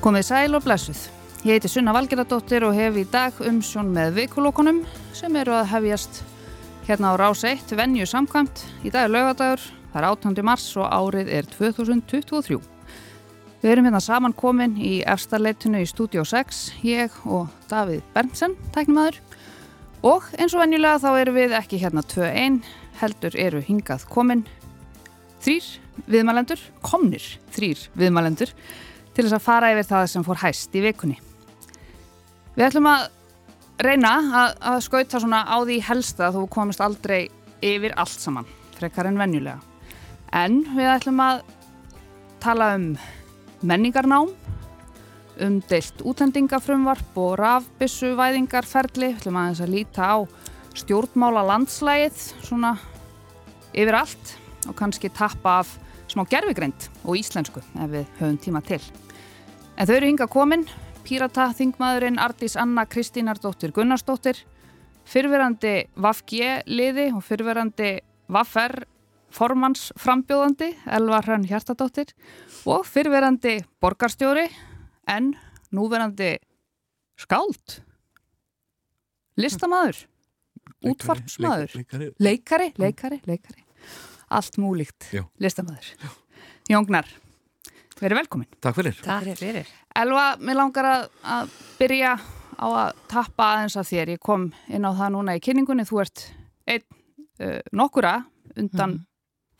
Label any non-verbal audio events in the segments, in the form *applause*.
Komið sæl og blessuð. Ég heiti Sunna Valgeradóttir og hef í dag umsjón með vikulókunum sem eru að hefjast hérna á rás 1 venju samkvæmt. Í dag er lögadagur, það er 18. mars og árið er 2023. Við erum hérna saman komin í efstarleitinu í Studio 6, ég og Davíð Berntsen, tæknimaður. Og eins og venjulega þá erum við ekki hérna 2-1, heldur eru hingað komin þrýr viðmælendur, komnir þrýr viðmælendur til þess að fara yfir það sem fór hæst í vikunni. Við ætlum að reyna að, að skauta svona á því helsta að þú komist aldrei yfir allt saman, frekar en venjulega. En við ætlum að tala um menningarnám, um deilt útlendingafrumvarp og rafbissu væðingarferli. Við ætlum að, að líta á stjórnmála landslægið svona yfir allt og kannski tappa af smá gerfigreind og íslensku ef við höfum tíma til. En þau eru hinga komin, Pírata, Þingmaðurinn, Ardís Anna, Kristínardóttir Gunnarsdóttir, fyrverandi VAFG liði og fyrverandi VAFR formans frambjóðandi, Elvar Hrönn Hjartadóttir og fyrverandi borgarstjóri en núverandi skáld, listamæður, útvarpsmaður, leikari, leikari, leikari. leikari allt múlíkt listamæður. Jóngnar, verið velkomin. Takk fyrir. Takk fyrir. Elva, mér langar að, að byrja á að tappa aðeins af þér. Ég kom inn á það núna í kynningunni. Þú ert einn uh, nokkura undan mm.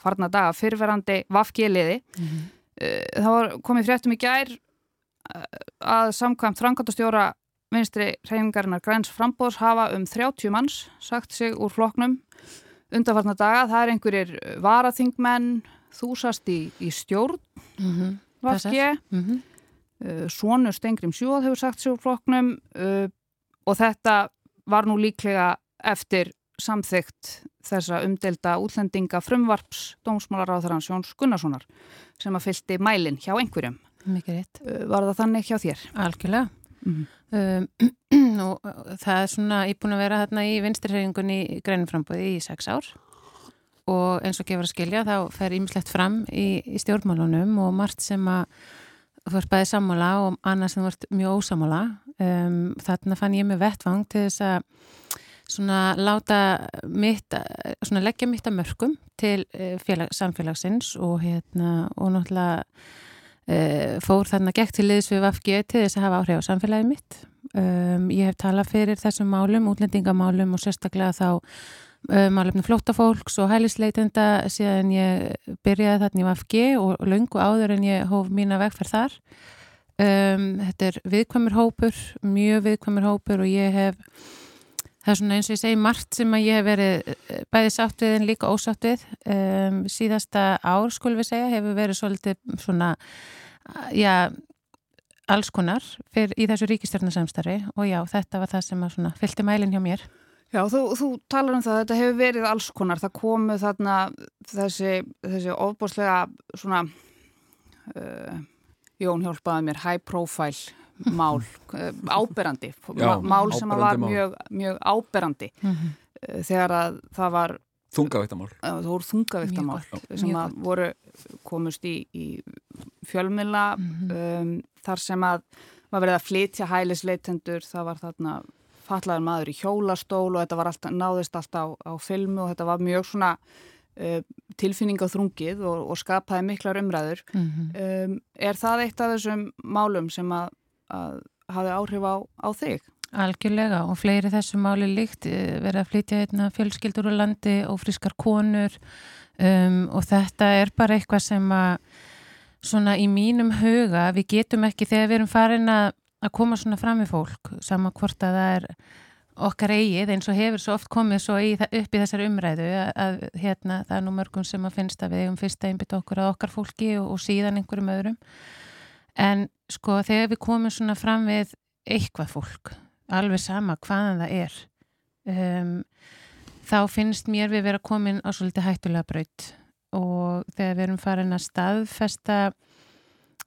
farna daga fyrverandi vafgjeliði. Mm -hmm. uh, það var komið fréttum í gær uh, að samkvæmt frangandastjóra vinstri reyningarinnar græns frambóðs hafa um 30 manns sagt sig úr floknum undanfarnar daga, það er einhverjir varaþingmenn, þúsast í, í stjórn mm -hmm. Vaskje mm -hmm. uh, Sónur Stengrim Sjóð hefur sagt sér flokknum uh, og þetta var nú líklega eftir samþygt þessa umdelda útlendinga frumvarps dómsmálaráðarans Jóns Gunnarssonar sem að fylgti mælinn hjá einhverjum uh, Var það þannig hjá þér? Algjörlega mm -hmm. Og það er svona íbúin að vera þarna í vinstirheyringunni í grænumframböði í sex ár og eins og gefur að skilja þá fer ímislegt fram í, í stjórnmálunum og margt sem að þú ert bæðið sammála og annars sem þú ert mjög ósamála um, þarna fann ég með vettvang til þess að svona láta mitt, svona leggja mitt að mörgum til eh, félag, samfélagsins og hérna og náttúrulega Uh, fór þarna gegn til liðs við VFG til þess að hafa áhrif á samfélagið mitt. Um, ég hef talað fyrir þessum málum, útlendingamálum og sérstaklega þá um, málefnum flóttafólks og hælisleitenda síðan ég byrjaði þarna í VFG og lungu áður en ég hóf mína vegferð þar. Um, þetta er viðkvæmur hópur, mjög viðkvæmur hópur og ég hef, það er svona eins og ég segi margt sem að ég hef verið eh, bæði sátt við en líka ósátt við. Síðasta ár, skulum við segja, hefur verið svolítið svona já, alls konar fyrir, í þessu ríkistjórnarsamstarfi og já, þetta var það sem að fylgti mælinn hjá mér. Já, þú, þú talar um það, þetta hefur verið alls konar, það komu þarna þessi, þessi ofbúrslega svona, uh, Jón hjálpaði mér, high profile *laughs* mál, uh, áberandi, já, mál sem var mjög, mjög áberandi mm -hmm. uh, þegar að það var Þungavíktamál. Það voru þungavíktamál sem að voru komust í, í fjölmila mm -hmm. um, þar sem að maður verið að flytja hælisleitendur, það var þarna fallaður maður í hjólastól og þetta var alltaf, náðist alltaf á, á filmu og þetta var mjög svona uh, tilfinning á þrungið og, og skapaði miklar umræður. Mm -hmm. um, er það eitt af þessum málum sem að, að hafi áhrif á, á þig? Algjörlega og fleiri þessu máli líkt eh, verið að flytja hérna fjölskyldur úr landi og friskar konur um, og þetta er bara eitthvað sem að svona í mínum huga við getum ekki þegar við erum farin að, að koma svona fram í fólk sama hvort að það er okkar eigið eins og hefur svo oft komið svo í, upp í þessar umræðu að, að hérna það er nú mörgum sem að finnst að við eigum fyrst að einbita okkur að okkar fólki og, og síðan einhverjum öðrum. En sko þegar við komum svona fram við eitthvað fólk alveg sama hvaðan það er um, þá finnst mér við vera komin á svolítið hættulega braut. Og þegar við erum farin að staðfesta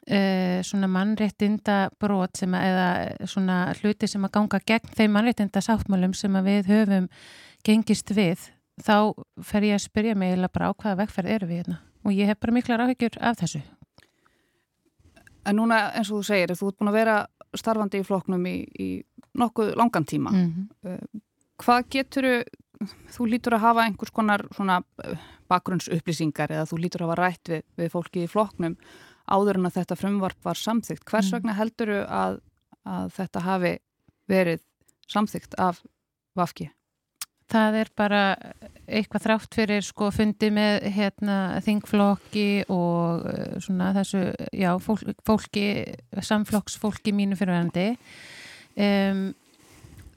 uh, svona mannréttinda brot sem að, eða svona hluti sem að ganga gegn þeim mannréttinda sáttmálum sem að við höfum gengist við þá fer ég að spyrja mig eða bara á hvaða vegferð eru við hérna og ég hef bara miklar áhyggjur af þessu En núna eins og þú segir, þú ert búin að vera starfandi í floknum í, í nokkuð langan tíma. Mm -hmm. Hvað getur þú lítur að hafa einhvers konar svona eh, bakgrunnsupplýsingar eða þú lítur að hafa rætt við, við fólki í floknum áður en að þetta frumvarp var samþygt. Hvers mhm. vegna heldur þú að, að þetta hafi verið samþygt af Vafki? Það er bara eitthvað þrátt fyrir sko fundi með hérna þingflokki og uh, svona þessu, já, fólk, fólki, samflokksfólki mínu fyrirvændi. Um,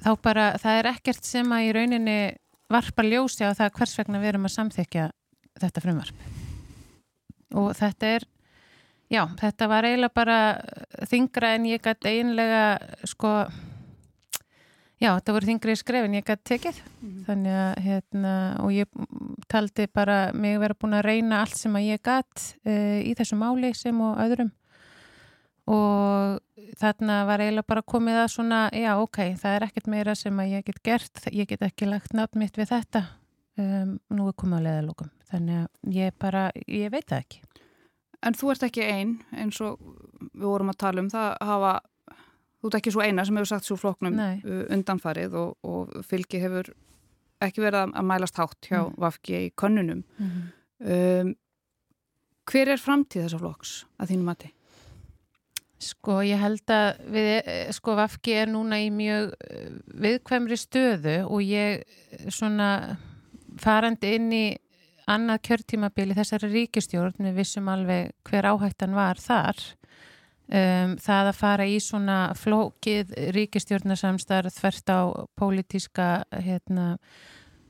þá bara, það er ekkert sem að í rauninni varpa ljósi á það hvers vegna við erum að samþykja þetta frumvarp. Og þetta er, já, þetta var eiginlega bara þingra en ég gæti einlega sko Já, þetta voru þingri skrefin ég gæti tekið. Mm. þannig að hérna og ég taldi bara mig vera búin að reyna allt sem að ég gæti uh, e, í þessu máli sem og öðrum. Og þarna var eiginlega bara komið að svona, já ok, það er ekkert meira sem að ég get gert, ég get ekki lagt nafn mitt við þetta. Um, nú er komið að leðalókum, þannig að ég bara, ég veit það ekki En þú ert ekki einn eins og við vorum að tala um það hafa þú ert ekki svo eina sem hefur sagt svo floknum Nei. Uh, undanfarið og, og fylgi hefur ekki verið að mælast hátt hjá mm. Vafki í könnunum mm -hmm. um, hver er framtíð þessa floks að þínum mati? Sko ég held að við, sko Vafki er núna í mjög uh, viðkvæmri stöðu og ég svona farandi inn í annað kjörtímabili þessari ríkistjórn við vissum alveg hver áhættan var þar. Um, það að fara í svona flókið ríkistjórnarsamstarð þvert á pólitíska hérna,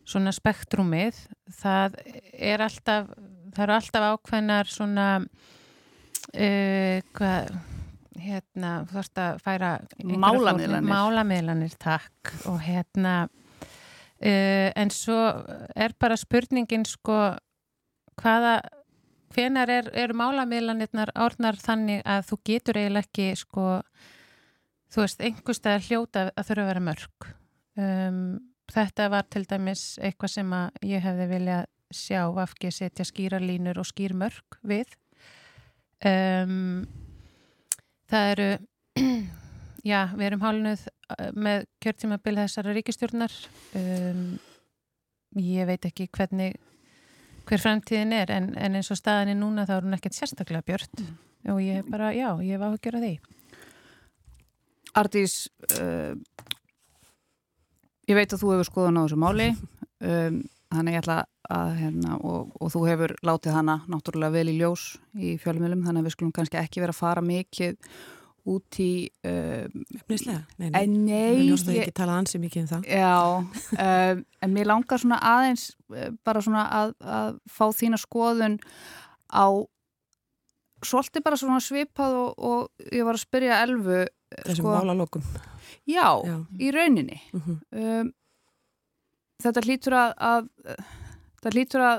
svona spektrumið það er alltaf það eru alltaf ákveðnar svona uh, hvað hérna, þú þarfst að færa málamiðlanir. Málamiðlanir, takk. Og hérna en svo er bara spurningin sko hvaða hvenar er, er málamiðlanirnar árnar þannig að þú getur eiginlega ekki sko, þú veist, einhverstað hljóta að þurfa að vera mörg? Um, þetta var til dæmis eitthvað sem að ég hefði viljað sjá afgið setja skýralínur og skýrmörg við. Um, það eru *clears throat* já, við erum hálnuð uh, með kjörtímabil þessara ríkistjórnar um, ég veit ekki hvernig hver framtíðin er en, en eins og staðin er núna þá er hún ekkert sérstaklega björnt mm. og ég er bara, já, ég var að gera því. Ardís uh, ég veit að þú hefur skoðan á þessu máli. Um, þannig ég ætla að hérna, og, og þú hefur látið hana náttúrulega vel í ljós í fjölumilum þannig að við skulum kannski ekki vera að fara mikið út í Efnislega? Nei, nei, nei Við ljóstum ekki tala ansi mikið um það. Já, um, en mér langar svona aðeins eh, bara svona að, að fá þína skoðun á svolítið bara svona svipað og, og ég var að spyrja Elfu eh, Þessum sko, málalókum já, já, í rauninni. Uh -huh. um, Þetta hlýtur að, að þetta hlýtur að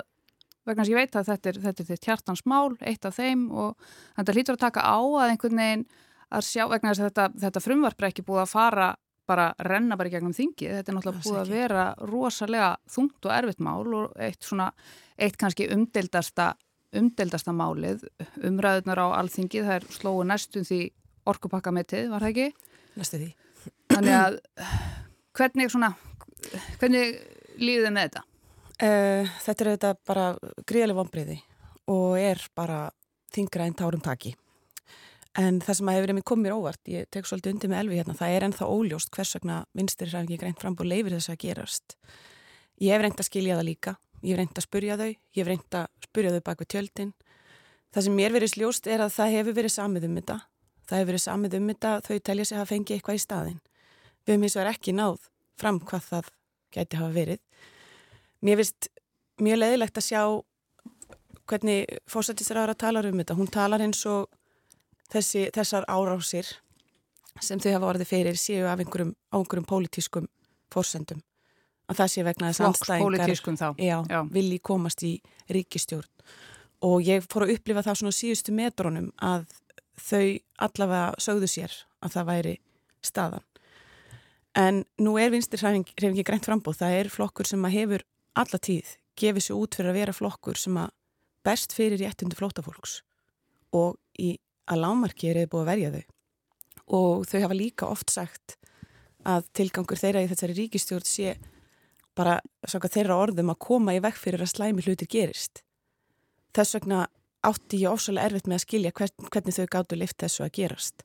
vegna sem ég veit að þetta er, þetta er þitt hjartansmál, eitt af þeim og þetta hlýtur að taka á að einhvern veginn að sjá, vegna þess að þetta, þetta frumvarp er ekki búið að fara bara renna bara í gegnum þingi, þetta er náttúrulega búið að vera rosalega þungt og erfitt mál og eitt svona, eitt kannski umdeldasta, umdeldasta málið umræðunar á alþingi, það er slóu næstum því orkupakkametið, var það ekki? Næstu því. Þannig að hvernig svona, hvernig líðið með þetta? Uh, þetta er þetta bara gríðileg vonbriði og er bara þingra einn tárum taki. En það sem að hefur komið mér óvart, ég tek svolítið undir með Elvi hérna, það er ennþá óljóst hvers vegna vinstir hræfingi greint fram og leifir þess að gerast. Ég hef reynd að skilja það líka, ég hef reynd að spurja þau, ég hef reynd að spurja þau bak við tjöldin. Það sem mér verið sljóst er að það hefur verið samið um þetta. Það hefur verið samið um þetta, þau telja sig að fengi eitthvað í staðin. Við hefum eins og er ekki náð fram hvað það gæti hafa verið. Mér finnst mjög leðilegt að sjá hvernig fórsættisraður að tala um þetta. Hún talar eins og þessi, þessar árásir sem þau hafa orðið fyrir séu af einhverjum, einhverjum pólitískum fórsendum að það sé vegna þess aðstæðingar vilji komast í ríkistjórn og ég fór að upplifa það svona síðustu metrónum að þau allavega sögðu sér að það væri staðan. En nú er vinstir hrefingi grænt frambóð, það er flokkur sem að hefur alla tíð gefið sér út fyrir að vera flokkur sem að best fyrir réttundu flótafólks og í að lámarki er búið að verja þau og þau hafa líka oft sagt að tilgangur þeirra í þessari ríkistjórn sé bara þeirra orðum að koma í vekk fyrir að slæmi hlutir gerist. Þess vegna átti ég ofsalega erfitt með að skilja hvern, hvernig þau gáttu lift þessu að gerast.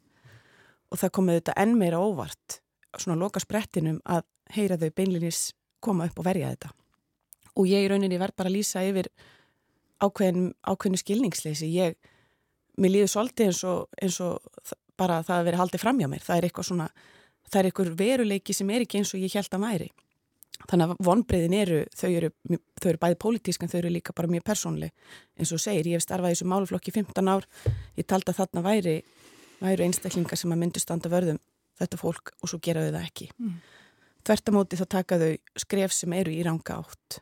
Og það komið þetta enn meira óvart, svona loka sprettinum að heyra þau beinlinis koma upp og verja þetta. Og ég í rauninni verð bara að lýsa yfir ákveðinu ákveðin skilningsleysi. Ég, mér líður svolítið eins og, eins og bara það að vera haldið fram hjá mér. Það er eitthvað svona, það er eitthvað veruleiki sem er ekki eins og ég held að væri. Þannig að vonbreyðin eru, þau eru, þau eru bæði pólitísk en þau eru líka bara mjög persónleg. En svo segir, ég hef starfað í þessu máluflokki 15 ár, ég taldi að þarna væri, væri einstaklingar sem að myndu standa vörðum þetta fólk og svo gera þau það ekki. Mm. Þvertamóti þá taka þau skref sem eru í ranga átt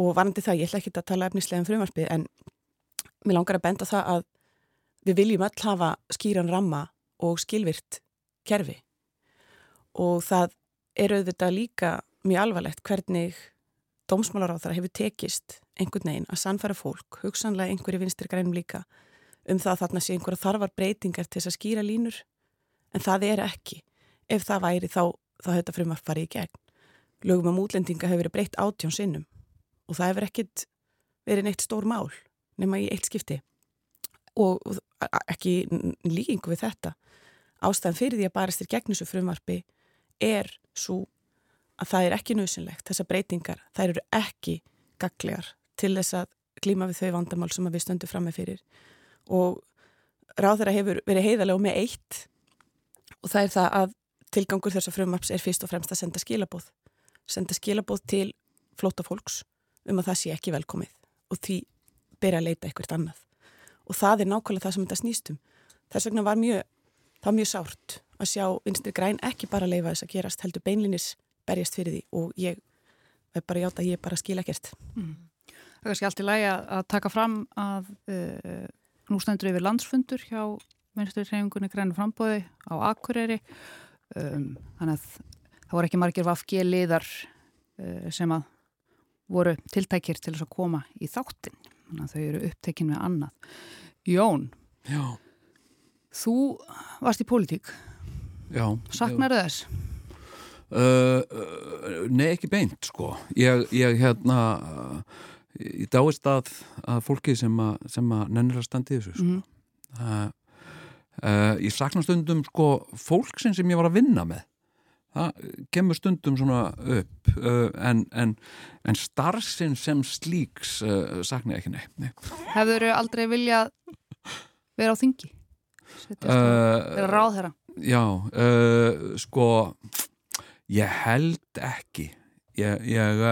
og varandi það, ég ætla ekki að tala efnislega um frumarspið en mér langar að benda það að við viljum öll hafa skýran ramma og skilvirt kerfi og það er auðvitað líka mjög alvarlegt hvernig dómsmálaráþara hefur tekist einhvern veginn að sannfæra fólk, hugsanlega einhverju vinstir grænum líka um það að þarna sé einhverja þarfar breytingar til þess að skýra línur en það er ekki. Ef það væri þá, þá hefur þetta frumvarp farið í gegn. Lögum um útlendinga hefur verið breytt átjón sinnum og það hefur ekkit verið neitt stór mál nema í eitt skipti og ekki líkingu við þetta. Ástæðan fyrir því að barast þér gegn þessu frumvarfi er svo að það er ekki nöðsynlegt, þessar breytingar þær eru ekki gaglegar til þess að klíma við þau vandamál sem við stöndum fram með fyrir. Og ráð þeirra hefur verið heiðalega með eitt og það er það að tilgangur þessar frumvarps er fyrst og fremst að senda skilabóð senda skilabóð til flóta fólks um að það sé ekki velkomið og því byrja að leita eitthvað annað og það er nákvæmlega það sem þetta snýstum þess vegna var mjög, það var mjög sárt að sjá vinstir græn ekki bara leifa þess að gerast heldur beinlinis berjast fyrir því. Og ég er bara hjátt að ég bara skil ekkert. Mm. Það er kannski allt í lægi að taka fram að uh, nú stendur yfir landsfundur hjá vinstir reyningunni grænu frambóði á Akureyri. Um, þannig að það voru ekki margir vafgi liðar uh, sem að voru tiltækir til þess að koma í þáttin þannig að þau eru upptekinn með annað Jón Já. þú varst í pólitík saknar þess? Uh, uh, nei ekki beint sko ég, ég hérna uh, ég dáist að, að fólki sem að, sem að nennir að standi þessu sko. mm -hmm. ég sakna stundum sko fólksinn sem ég var að vinna með það kemur stundum svona upp uh, en, en, en starfsinn sem slíks uh, sakna ég ekki nei. Hefur þau aldrei viljað vera á þingi? Uh, vera ráð þeirra? Já, sko ég held ekki ég, ég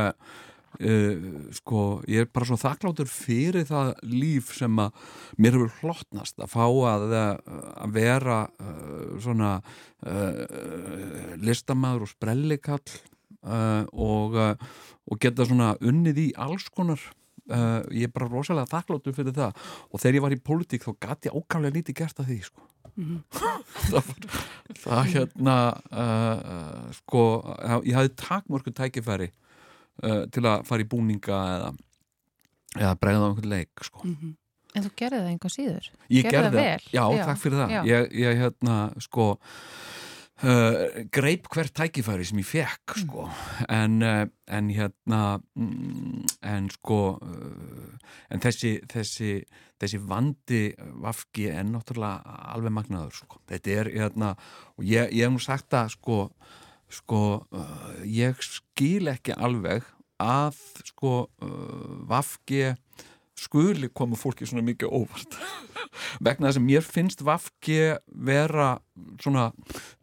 sko, ég er bara svo þakkláttur fyrir það líf sem að mér hefur hlottnast að fá að, að vera uh, svona uh, listamæður og sprellikall uh, og, og geta svona unnið í alls konar. Ég er bara rosalega þakkláttur fyrir það. Og þegar ég var í pólitík þá gæti ég ákvæmlega lítið gert að því sko. Mm -hmm. *laughs* það, var, það hérna sko ég hafði takmörku tækifæri uh, til að fara í búninga eða, eða bregða á einhvern leik sko. mm -hmm. En þú gerði það einhver síður? Ég gerði það, vel. já, já, takk fyrir það já. ég, ég hérna, sko uh, greip hvert tækifæri sem ég fekk, mm. sko en, uh, en hérna mm, en sko uh, en þessi, þessi þessi vandi vafki er náttúrulega alveg magnaður, sko þetta er, hérna, og ég, ég hef nú sagt það, sko sko uh, ég skil ekki alveg að sko uh, Vafge skuli koma fólki svona mikið óvart. *laughs* Vegna þess að mér finnst Vafge vera svona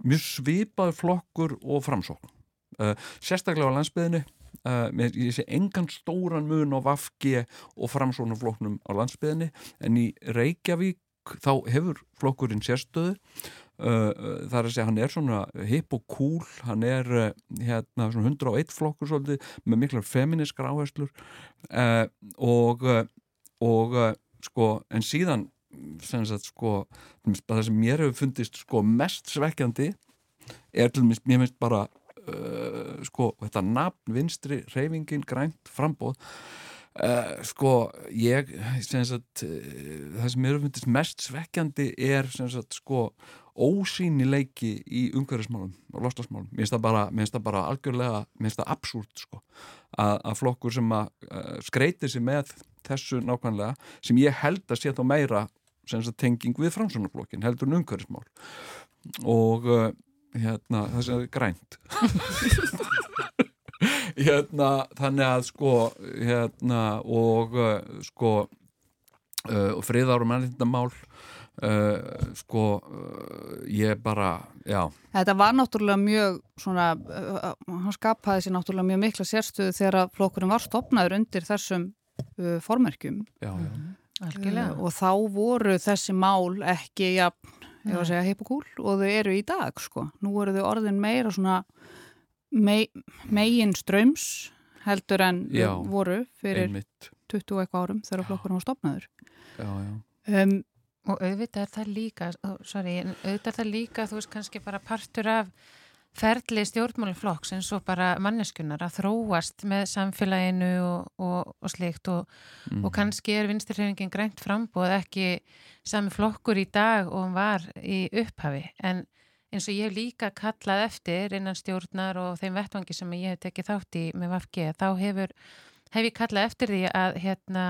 mjög svipaður flokkur og framsókn. Uh, sérstaklega á landsbyðinu uh, ég sé engan stóran mun á Vafge og framsóknarflokknum á landsbyðinu en í Reykjavík þá hefur flokkurinn sérstöðu Uh, uh, það er að segja hann er svona hip og cool, hann er uh, hérna svona 101 flokkur svolítið með miklar feministkar áherslur. Uh, og uh, og uh, sko en síðan sem sagt sko það sem mér hefur fundist sko mest svekkjandi er til mér mér finnst bara sko þetta nafn vinstri reyfingin grænt frambóð uh, sko ég sagt, það sem eru fundist mest svekkjandi er sagt, sko ósýnileiki í umhverfismálum og lostasmálum, mér finnst það bara, það bara algjörlega, mér finnst það absúrt sko, að, að flokkur sem að uh, skreiti sig með þessu nákvæmlega sem ég held að sé þá meira tenging við framsvonarflokkin heldur en umhverfismál. Og uh, hérna, það sé grænt. *laughs* Hérna, þannig að sko hérna og uh, sko og friðar og mannlindamál Uh, sko uh, ég bara, já. Þetta var náttúrulega mjög svona, uh, hann skapaði sér náttúrulega mjög mikla sérstöðu þegar flokkurinn var stopnaður undir þessum formerkjum. Já, já. og þá voru þessi mál ekki jafn, ég var að segja heip og kúl og þau eru í dag sko. Nú eru þau orðin meira svona me, megin ströms heldur en já, voru fyrir einmitt. 20 eitthvað árum þegar flokkurinn var stopnaður Já, já. Um, Og auðvitað er það líka, oh, sorry, auðvitað er það líka, þú veist, kannski bara partur af ferli stjórnmáluflokks eins og bara manneskunar að þróast með samfélaginu og, og, og slikt og, mm. og kannski er vinstirhefingin grænt frambóð ekki sami flokkur í dag og hann var í upphafi en eins og ég hef líka kallað eftir innan stjórnar og þeim vettvangi sem ég hef tekið þátt í með VFG þá hefur, hef ég kallað eftir því að hérna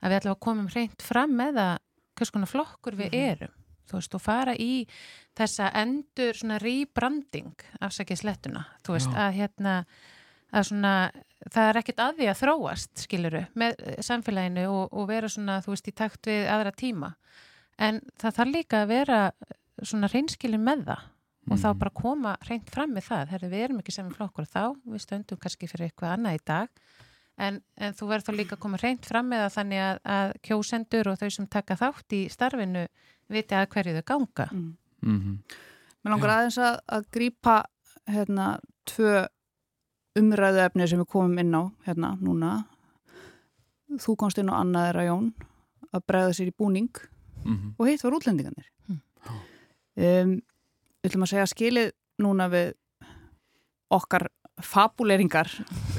að við ætlum að komum hreint fram með að hvers konar flokkur við mhm. erum þú veist, og fara í þessa endur svona rebranding afsakið slettuna, þú veist, Já. að hérna að svona, það er ekkit að því að þróast, skiluru með samfélaginu og, og vera svona þú veist, í takt við aðra tíma en það þarf líka að vera svona reynskilin með það og mm. þá mhm. bara koma reynd fram með það, herðu við erum ekki sem flokkur þá, við stöndum kannski fyrir eitthvað annað í dag En, en þú verður þá líka að koma reynd fram með það þannig að, að kjósendur og þau sem taka þátt í starfinu viti að hverju þau ganga. Mm. Mm -hmm. Mér langar aðeins að, að grýpa hérna tvö umræðu efni sem við komum inn á hérna núna. Þú komst inn á annaðra Jón að bregða sér í búning mm -hmm. og hitt var útlendingarnir. Mm. Um, við ætlum að segja skilið núna við okkar fabuleringar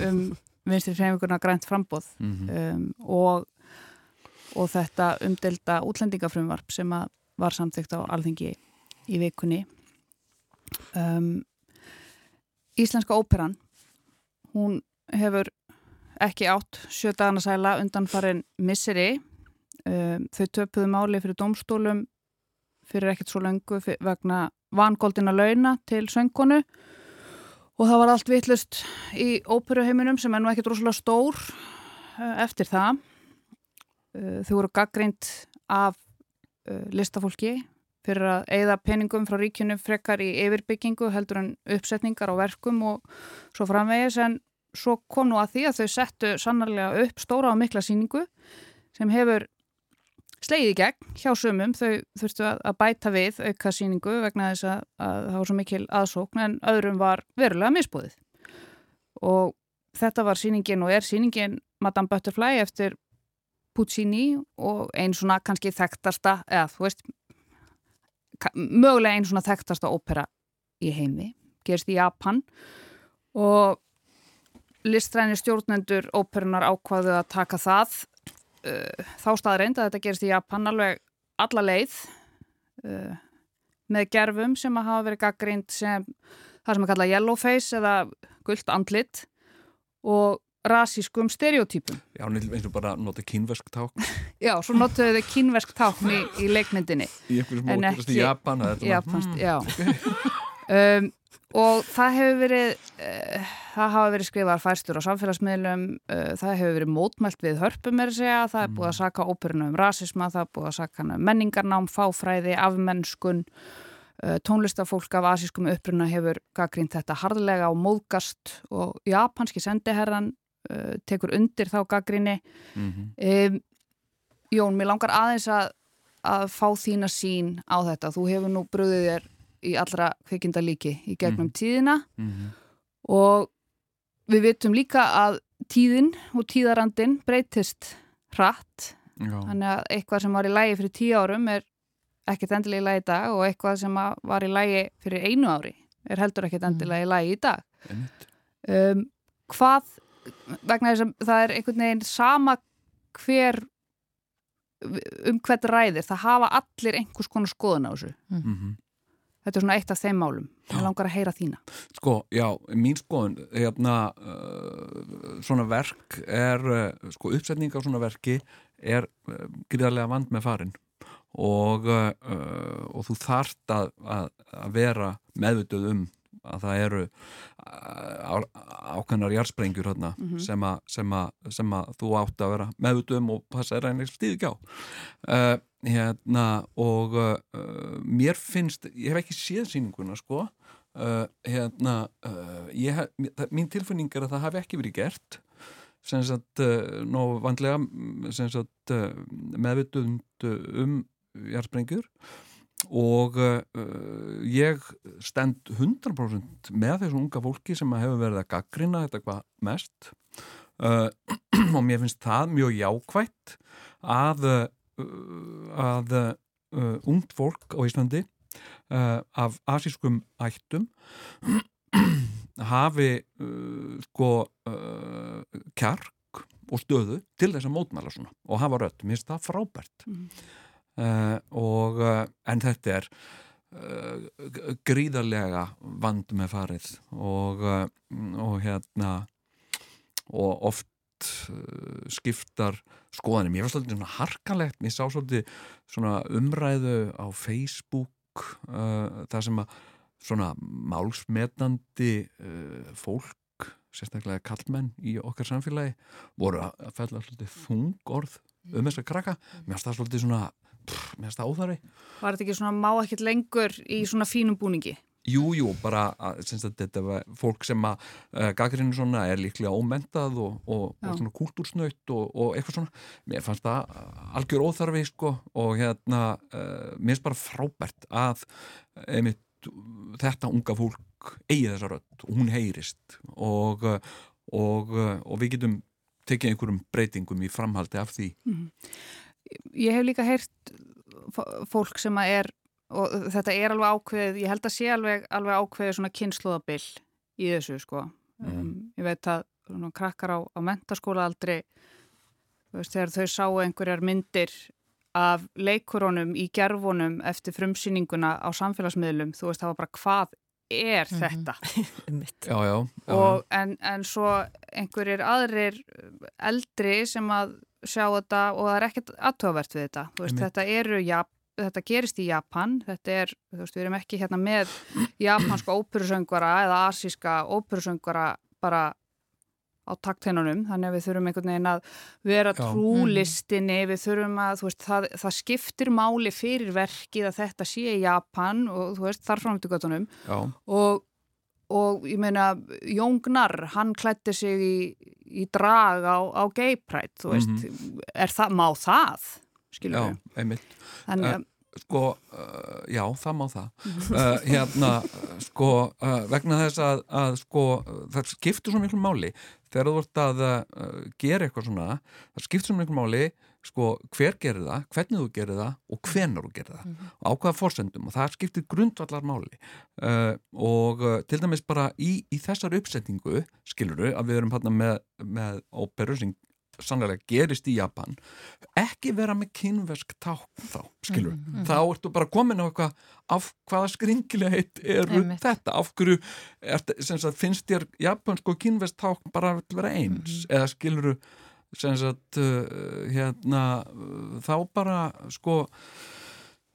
um vinstri freminguna grænt frambóð mm -hmm. um, og, og þetta umdelda útlendingafrumvarp sem var samþygt á alþengi í vikunni. Um, Íslenska óperan hún hefur ekki átt sjö dagana sæla undan farin misseri. Um, þau töpuðu máli fyrir domstólum fyrir ekkert svo lengu vegna vangoldina launa til söngkonu og það var allt vitlust í óperuheiminum sem er nú ekki droslega stór eh, eftir það. Eh, þau voru gaggrind af eh, listafólki fyrir að eigða peningum frá ríkjunu frekar í yfirbyggingu heldur en uppsetningar á verkum og svo framvegis. En svo kom nú að því að þau settu sannarlega upp stóra og mikla síningu sem hefur slegið í gegn hjá sumum, þau þurftu að bæta við auka síningu vegna þess að, að það var svo mikil aðsókn en öðrum var verulega misbúðið og þetta var síningin og er síningin Madame Butterfly eftir Puccini og einn svona kannski þekktasta, eða þú veist mögulega einn svona þekktasta ópera í heimi, gerist í Japan. Og listræni stjórnendur óperunar ákvaðu að taka það uh, þá staðreind að þetta gerist í Japan alveg alla leið uh, með gerfum sem að hafa verið gaggrind sem það sem að kalla yellow face eða gullt andlit og rasískum stereotypum. Já, eins og bara nota kínversk tákn. *laughs* já, svo notaðu þau kínversk tákn í, í leikmyndinni. Í einhverjum mótast í Japan. Japanst, hmm. já. *laughs* um, og það hefur verið uh, það hafa verið skrifar færstur á samfélagsmiðlum uh, það hefur verið mótmælt við hörpum er að segja, það er búið að mm. saka óperinu um rasisma, það er búið að saka um menningarnám, fáfræði, afmennskun uh, tónlistafólk af asískum uppruna hefur gaggrínt þetta hardlega á móðgast og japanski sendiherran tekur undir þá gaggríni mm -hmm. um, Jón, mér langar aðeins að að fá þína sín á þetta þú hefur nú bröðið þér í allra kveikindalíki í gegnum mm. tíðina mm -hmm. og við vitum líka að tíðin og tíðarandin breytist hratt Já. þannig að eitthvað sem var í lægi fyrir tíu árum er ekkert endilega í lægi í dag og eitthvað sem var í lægi fyrir einu ári er heldur ekkert endilega í lægi í dag um, hvað vegna þess að það er einhvern veginn sama hver um hvert ræðir, það hafa allir einhvers konar skoðun á þessu mm -hmm. Þetta er svona eitt af þeim málum. Ég langar að heyra þína. Sko, já, mín skoðun hérna, uh, svona verk er, uh, sko, uppsetning á svona verki er uh, gríðarlega vand með farin og, uh, og þú þarft að, að, að vera meðvituð um að það eru ákveðnar jarsprengjur hérna, mm -hmm. sem, sem, að þú átt að vera meðutum og passa er einnig stíð ekki á uh, hérna, og uh, mér finnst, ég hef ekki séð síninguna sko. Uh, hérna, hef, mín tilfinning er að það hafi ekki verið gert. Sem sagt, nóg vandlega sem sagt, meðvitund um jarsprengjur og uh, ég stend 100% með þessu unga fólki sem hefur verið að gaggrina þetta hvað mest. Uh, *clears throat* og mér finnst það mjög jákvægt að, uh, að uh, ungt fólk á Íslandi af asískum ættum *clears throat* hafi sko kjark og stöðu til þess að mótmæla svona og hafa rött, mér finnst það frábært. Mm. Uh, og, uh, en þetta er uh, gríðarlega vand með farið og, og hérna og oft skiptar skoðanum, ég var svolítið svona harkalegt, ég sá svolítið svona umræðu á Facebook það sem að svona málsmetandi fólk sérstaklega kallmenn í okkar samfélagi voru að fælla svolítið þung orð um þess að krakka. Mér finnst það svolítið svona mér finnst það óþarfi. Var þetta ekki svona má ekkert lengur í svona fínum búningi? Jú, jú, bara að, að þetta var fólk sem að uh, gaggrinu svona er líklega ómentað og, og, og svona kultúrsnöytt og, og eitthvað svona. Mér fannst það algjör óþarfi sko og hérna uh, mér finnst bara frábært að einmitt, þetta unga fólk eigi þessa rödd og hún heyrist. Og, og við getum tekið einhverjum breytingum í framhaldi af því. Mm -hmm ég hef líka heyrt fólk sem að er og þetta er alveg ákveðið, ég held að sé alveg, alveg ákveðið svona kynnslóðabill í þessu sko mm. um, ég veit að svona, krakkar á, á mentaskóla aldrei veist, þegar þau sáu einhverjar myndir af leikurónum í gerfunum eftir frumsýninguna á samfélagsmiðlum þú veist það var bara hvað er mm -hmm. þetta *laughs* já, já, já. Og, en, en svo einhverjir aðrir eldri sem að sjá þetta og það er ekkert aðtöfavert við þetta. Veist, þetta, eru, ja, þetta gerist í Japan. Þetta er, þú veist, við erum ekki hérna með *clears throat* japanska óperusöngvara eða asíska óperusöngvara bara á taktheinunum, þannig að við þurfum einhvern veginn að vera trúlistinni við þurfum að, þú veist, það, það skiptir máli fyrir verkið að þetta sé í Japan og þú veist, þar framötu göttunum og og ég meina Jóngnar, hann klætti sig í, í drag á, á gay pride, þú veist, mm -hmm. er það, má það, skilur við? Já, einmitt. Þannig að uh, Sko, uh, já, það má það. Uh, hérna, sko, vegna þess að, að sko, það skiptur svo miklu máli þegar þú vart að gera eitthvað svona, það skiptur svo miklu máli sko hver gerir það, hvernig þú gerir það og hvenar þú gerir það mm -hmm. á hvaða fórsendum og það skiptir grundvallar máli uh, og uh, til dæmis bara í, í þessar uppsetningu skiluru að við erum hérna með, með óperu sem sannlega gerist í Japan ekki vera með kynversk ták þá, skilur, mm -hmm. þá ertu bara komin á eitthvað af hvaða skringilegheit eru Einmitt. þetta, af hverju er, sagt, finnst þér japansk og kynversk ták bara að vera eins, mm -hmm. eða skiluru sagt uh, hérna þá bara sko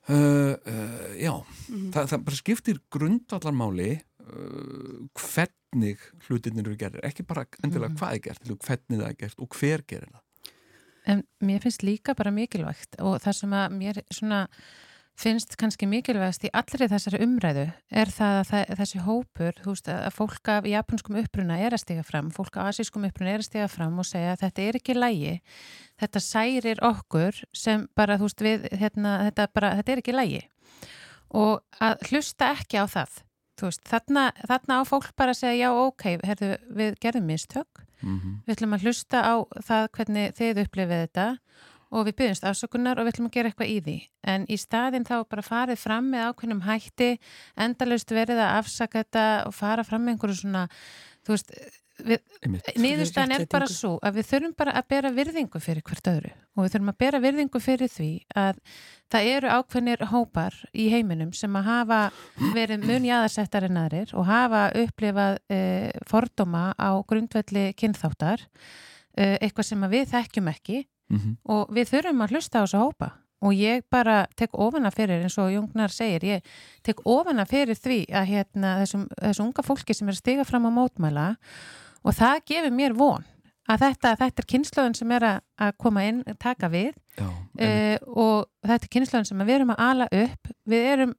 uh, uh, já mm -hmm. það, það bara skiptir grundvallarmáli uh, hvernig hlutinir eru gerir, ekki bara endilega mm hvað er gert, hvernig það er gert og hver gerir það. En mér finnst líka bara mikilvægt og það sem að mér svona finnst kannski mikilvægast í allri þessari umræðu er það að þessi hópur, þú veist, að fólk af japanskum uppruna er að stiga fram, fólk af asískum uppruna er að stiga fram og segja að þetta er ekki lægi, þetta særir okkur sem bara, þú veist, við, hérna, þetta, bara, þetta er ekki lægi og að hlusta ekki á það, veist, þarna, þarna á fólk bara að segja já, ok, herðu, við gerðum mistök, mm -hmm. við ætlum að hlusta á það hvernig þið upplifið þetta og við byggjumst afsökunar og við ætlum að gera eitthvað í því en í staðin þá bara farið fram með ákveðnum hætti endalust verið að afsaka þetta og fara fram með einhverju svona þú veist niðurstæðan er bara svo að við þurfum bara að bera virðingu fyrir hvert öðru og við þurfum að bera virðingu fyrir því að það eru ákveðnir hópar í heiminum sem að hafa verið mun jáðarsettar en aðrir og hafa upplifað e, fordóma á grundvelli kynþáttar e, eitthvað sem við þekkjum ekki mm -hmm. og við þurfum að hlusta á þessu hópa og ég bara tek ofana fyrir eins og Jungnar segir, ég tek ofana fyrir því að hérna, þessum, þessum unga fólki sem er að stiga fram á mótmæla. Og það gefur mér von að þetta, þetta er kynnslöðun sem er að koma inn, taka við. Já, uh, og þetta er kynnslöðun sem við erum að ala upp, við erum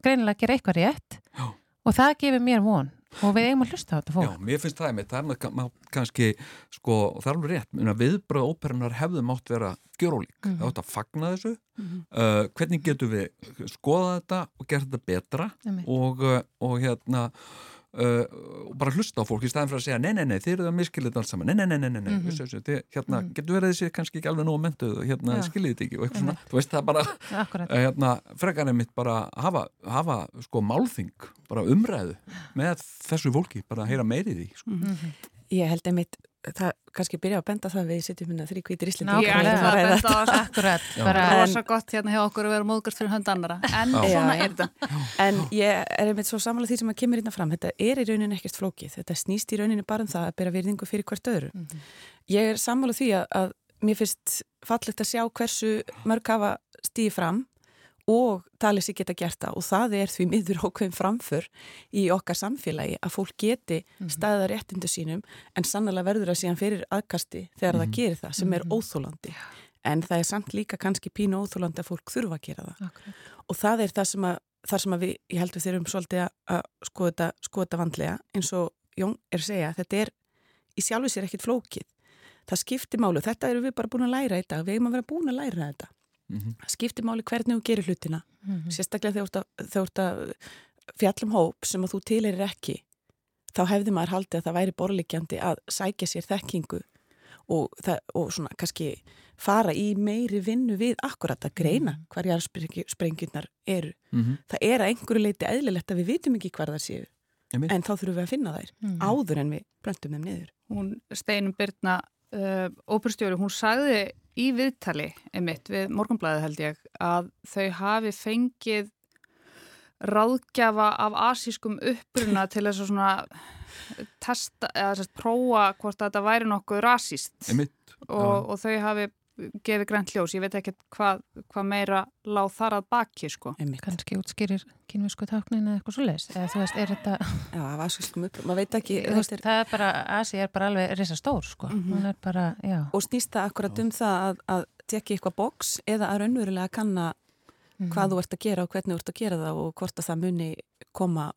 greinilega að gera eitthvað rétt. Já. og það gefur mér von og við eigum að hlusta á þetta fólk. Já, mér finnst það með það er kannski, sko, það er alveg rétt viðbröð óperunar hefðum átt vera gjörólík, mm -hmm. það átt að fagna þessu mm -hmm. uh, hvernig getur við skoða þetta og gera þetta betra mm -hmm. og, uh, og hérna Uh, og bara hlusta á fólk í staðin fyrir að segja nei, nei, nei, þið eru það miskilið alls saman nei, nei, nei, nei, nei, mm -hmm. þið, hérna, mm -hmm. getur verið þessi kannski ekki alveg nóg mentuð hérna, ja. skiljið þetta ekki og eitthvað svona þú veist það bara, uh, hérna, frekarinn mitt bara hafa, hafa sko málþing, bara umræðu með þessu fólki, bara heyra meirið í sko. mm -hmm. Ég held einmitt það kannski byrja að benda það við sittum hérna þrý kvítir íslindi Já, það er að benda á akkurat bara rosa gott hérna hjá okkur að vera móðgast fyrir hönd annara en Já. svona er þetta. *laughs* En ég er einmitt svo samanlega því sem að kemur hérna fram þetta er í rauninu ekkert flókið þetta snýst í rauninu bara um það að bera virðingu fyrir hvert öðru. Mm -hmm. Ég er samanlega því að, að mér finnst fallegt að sjá hversu mörg hafa stíði fram og talið sér geta gert það og það er því miður *laughs* okkur framför í okkar samfélagi að fólk geti -hmm. staða réttindu sínum en sannlega verður það síðan fyrir aðkasti þegar mm -hmm. það gerir það sem er mhm. óþólandi en það er samt líka kannski pínu óþólandi að fólk þurfa að gera það okay. og það er það sem að, það sem að við, ég held við þurfum svolítið að skoða þetta, vandlega eins og Jón er að segja þetta er í sjálfu sér ekkit flókið það skiptir málu, þetta eru við bara búin að læra þetta, við erum að vera búin að læra þetta mm -hmm. skiptir máli hvernig þú gerir hlutina mm -hmm. sérstaklega þegar þú ert að fjallum hóp sem að þú tilir ekki þá hefði maður haldið að það væri borlegjandi að sækja sér þekkingu og, það, og svona kannski fara í meiri vinnu við akkurat að greina mm -hmm. hverjar sprengjurnar eru. Mm -hmm. Það er að einhverju leiti eðlilegt að við vitum ekki hvar það séu en þá þurfum við að finna þær mm -hmm. áður en við bröndum þeim niður. Hún steinum Byrna uh, óperstjóri, hún sagði í viðtali einmitt við morgunblæði held ég að þau hafi fengið ráðgjafa af asískum uppruna til þess að svona testa eða þess að prófa hvort þetta væri nokkuð rasíst og, og þau hafi gefið grænt ljós, ég veit ekki hvað hva meira láð þar að baki sko. Kanski útskýrir kynvísku táknin eða eitthvað svo leiðs, eða þú veist, er þetta Já, af asískum upp, maður veit ekki veist, er... Það er bara, Asi er bara alveg resa stór sko, mm -hmm. bara, og snýst það akkurat um það að, að tekja eitthvað boks eða að raunverulega kanna mm -hmm. hvað þú ert að gera og hvernig þú ert að gera það og hvort að það muni koma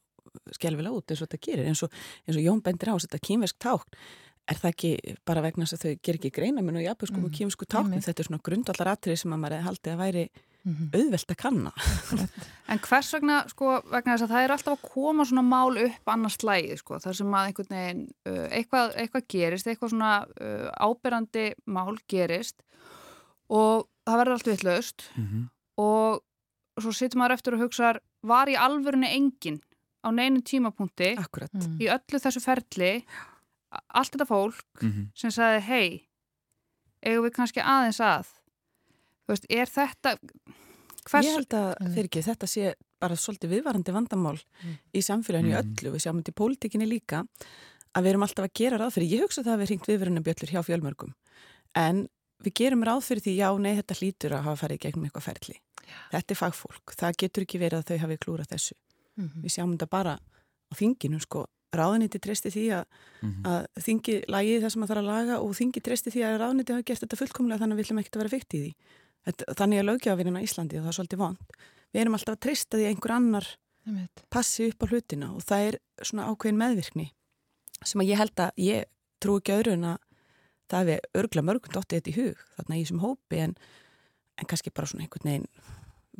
skjálfilega út eins og þetta gerir eins og, eins og Jón bendir á þetta kynvesk tákn er það ekki bara vegna þess að þau ger ekki greina minn og jafnveg mm. og kýmsku tákni, þetta er svona grundvallar atrið sem að maður haldi að væri mm -hmm. auðvelt að kanna. en hvers vegna, sko, vegna þess að það er alltaf að koma svona mál upp annars slæði, sko, þar sem að einhvern veginn uh, eitthvað, eitthvað gerist, eitthvað svona uh, ábyrrandi mál gerist og það verður allt vittlaust mm -hmm. og svo sittur maður eftir og hugsaður, var í alvörunni enginn á neinu tímapunkti Akkurat. í öllu þessu ferli allt þetta fólk mm -hmm. sem sagði hei, eigum við kannski aðeins að veist, er þetta hvers... Ég held að fyrir ekki þetta sé bara svolítið viðvarandi vandamál mm. í samfélaginu mm. öllu, við sjáum þetta í pólitíkinni líka að við erum alltaf að gera ráð fyrir ég hugsa það að við ringt viðverðinabjöllur hjá fjölmörgum en við gerum ráð fyrir því já, nei, þetta hlýtur að hafa farið gegnum eitthvað ferli já. þetta er fagfólk, það getur ekki verið að þau hafi klúrað þessu -hmm. við sjáum þetta bara á þinginu sko ráðniti treysti því að, mm -hmm. að þingi lagi það sem það þarf að laga og þingi treysti því að ráðniti hafa gert þetta fullkomlega þannig að við viljum ekkert að vera fyrkt í því. Þetta, þannig er lögjafinina í Íslandi og það er svolítið vond. Við erum alltaf að treysta því að einhver annar passi upp á hlutina og það er svona ákveðin meðvirkni sem að ég held að ég trú ekki öðru en að það er örgla mörgund óttið þetta í hug þarna í þessum hópi en, en kannski bara svona einhvern veginn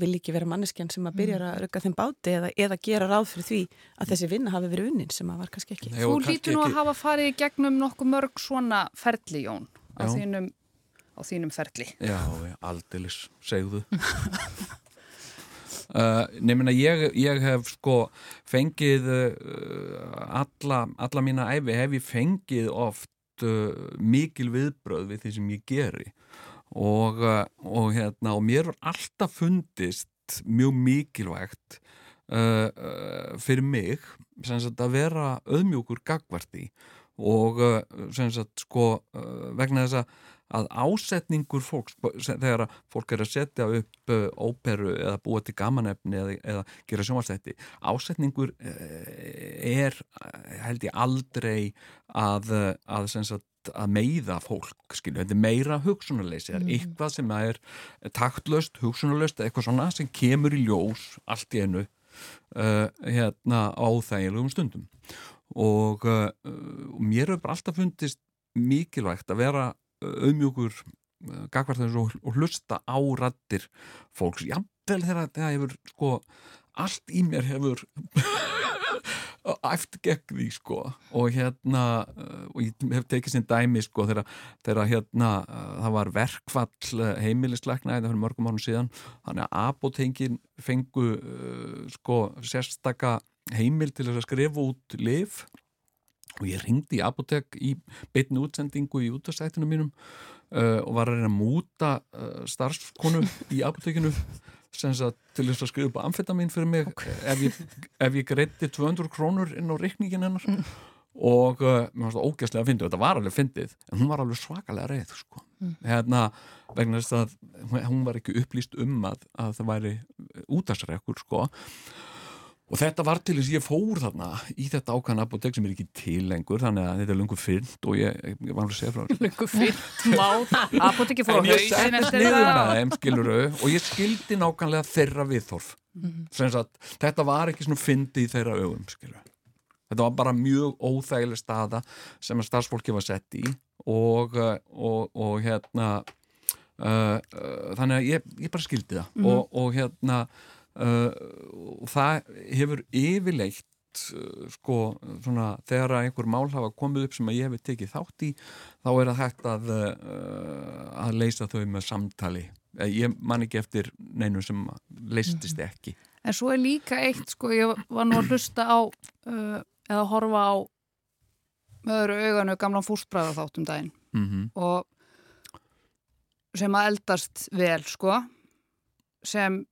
vil ekki vera manneskjan sem að byrja mm. að rögga þeim báti eða, eða gera ráð fyrir því að þessi vinna hafi verið unnin sem að var kannski ekki. Nei, Þú lítur nú að hafa farið í gegnum nokkuð mörg svona ferli, Jón, á þínum, á þínum ferli. Já, aldilis, segðu. *laughs* Uh, nefnir að ég, ég hef sko fengið uh, alla, alla mína æfi hef ég fengið oft uh, mikil viðbröð við því sem ég geri og, og, hérna, og mér er alltaf fundist mjög mikilvægt fyrir mig sagt, að vera auðmjókur gagvarti og sagt, sko, vegna þess að ásetningur fólks þegar fólk er að setja upp uh, óperu eða búa til gamanefni eða, eða gera sjónvastætti ásetningur uh, er held ég aldrei að, að, sagt, að meiða fólk skilju, þetta er meira hugsunarleysi mm. eitthvað sem er taktlöst hugsunarlöst, eitthvað svona sem kemur í ljós allt í enu uh, hérna á þægilegum stundum og, og mér hefur alltaf fundist mikilvægt að vera auðmjúkur eh, gagvartans og, og hlusta á rattir fólks, jáfnvel þegar það hefur sko, allt í mér hefur æft gegn því sko. Og hérna, eh, og ég hef tekið sér dæmi sko þegar, hérna eh, það var verkfall heimilisleikna eða fyrir mörgum árum síðan. Þannig að apotengin fengu sko sérstaka heimil til að skrifa út liv og ég ringdi í apotek í beitinu útsendingu í útastættinu mínum uh, og var að reyna að múta uh, starfskonu í apotekinu að til þess að skrifa upp amfetamin fyrir mig okay. ef ég, ég greitti 200 krónur inn á reikningin hennar mm. og uh, mér fannst það ógæslega að fyndið þetta var alveg fyndið, en hún var alveg svakalega reið sko. mm. hérna vegna þess að hún var ekki upplýst um að, að það væri útastrækkur sko Og þetta var til þess að ég fór þarna í þetta ákvæðan apotek sem er ekki til lengur þannig að þetta er lungu fyrnt og ég, ég var alveg að segja frá þessu. Lungu fyrnt, má, apoteki fór á hausin eftir það. En ég settist niður með þeim, skiluru, og ég skildi nákvæmlega þeirra viðþorf. Mm -hmm. að, þetta var ekki svona fyndi í þeirra ögum, skiluru. Þetta var bara mjög óþægileg staða sem að starfsfólki var sett í og, og, og hérna, uh, uh, þannig að ég, ég bara skildi það mm -hmm. og, og hérna, og það hefur yfirleitt uh, sko svona þegar einhver mál hafa komið upp sem að ég hef tekið þátt í þá er það hægt að uh, að leysa þau með samtali ég man ekki eftir neinu sem leystist mhm. ekki En svo er líka eitt sko ég var nú að hlusta á eða horfa á öðru auganu gamlan fúsbræða þáttum daginn mm -hmm. og sem að eldast vel sko sem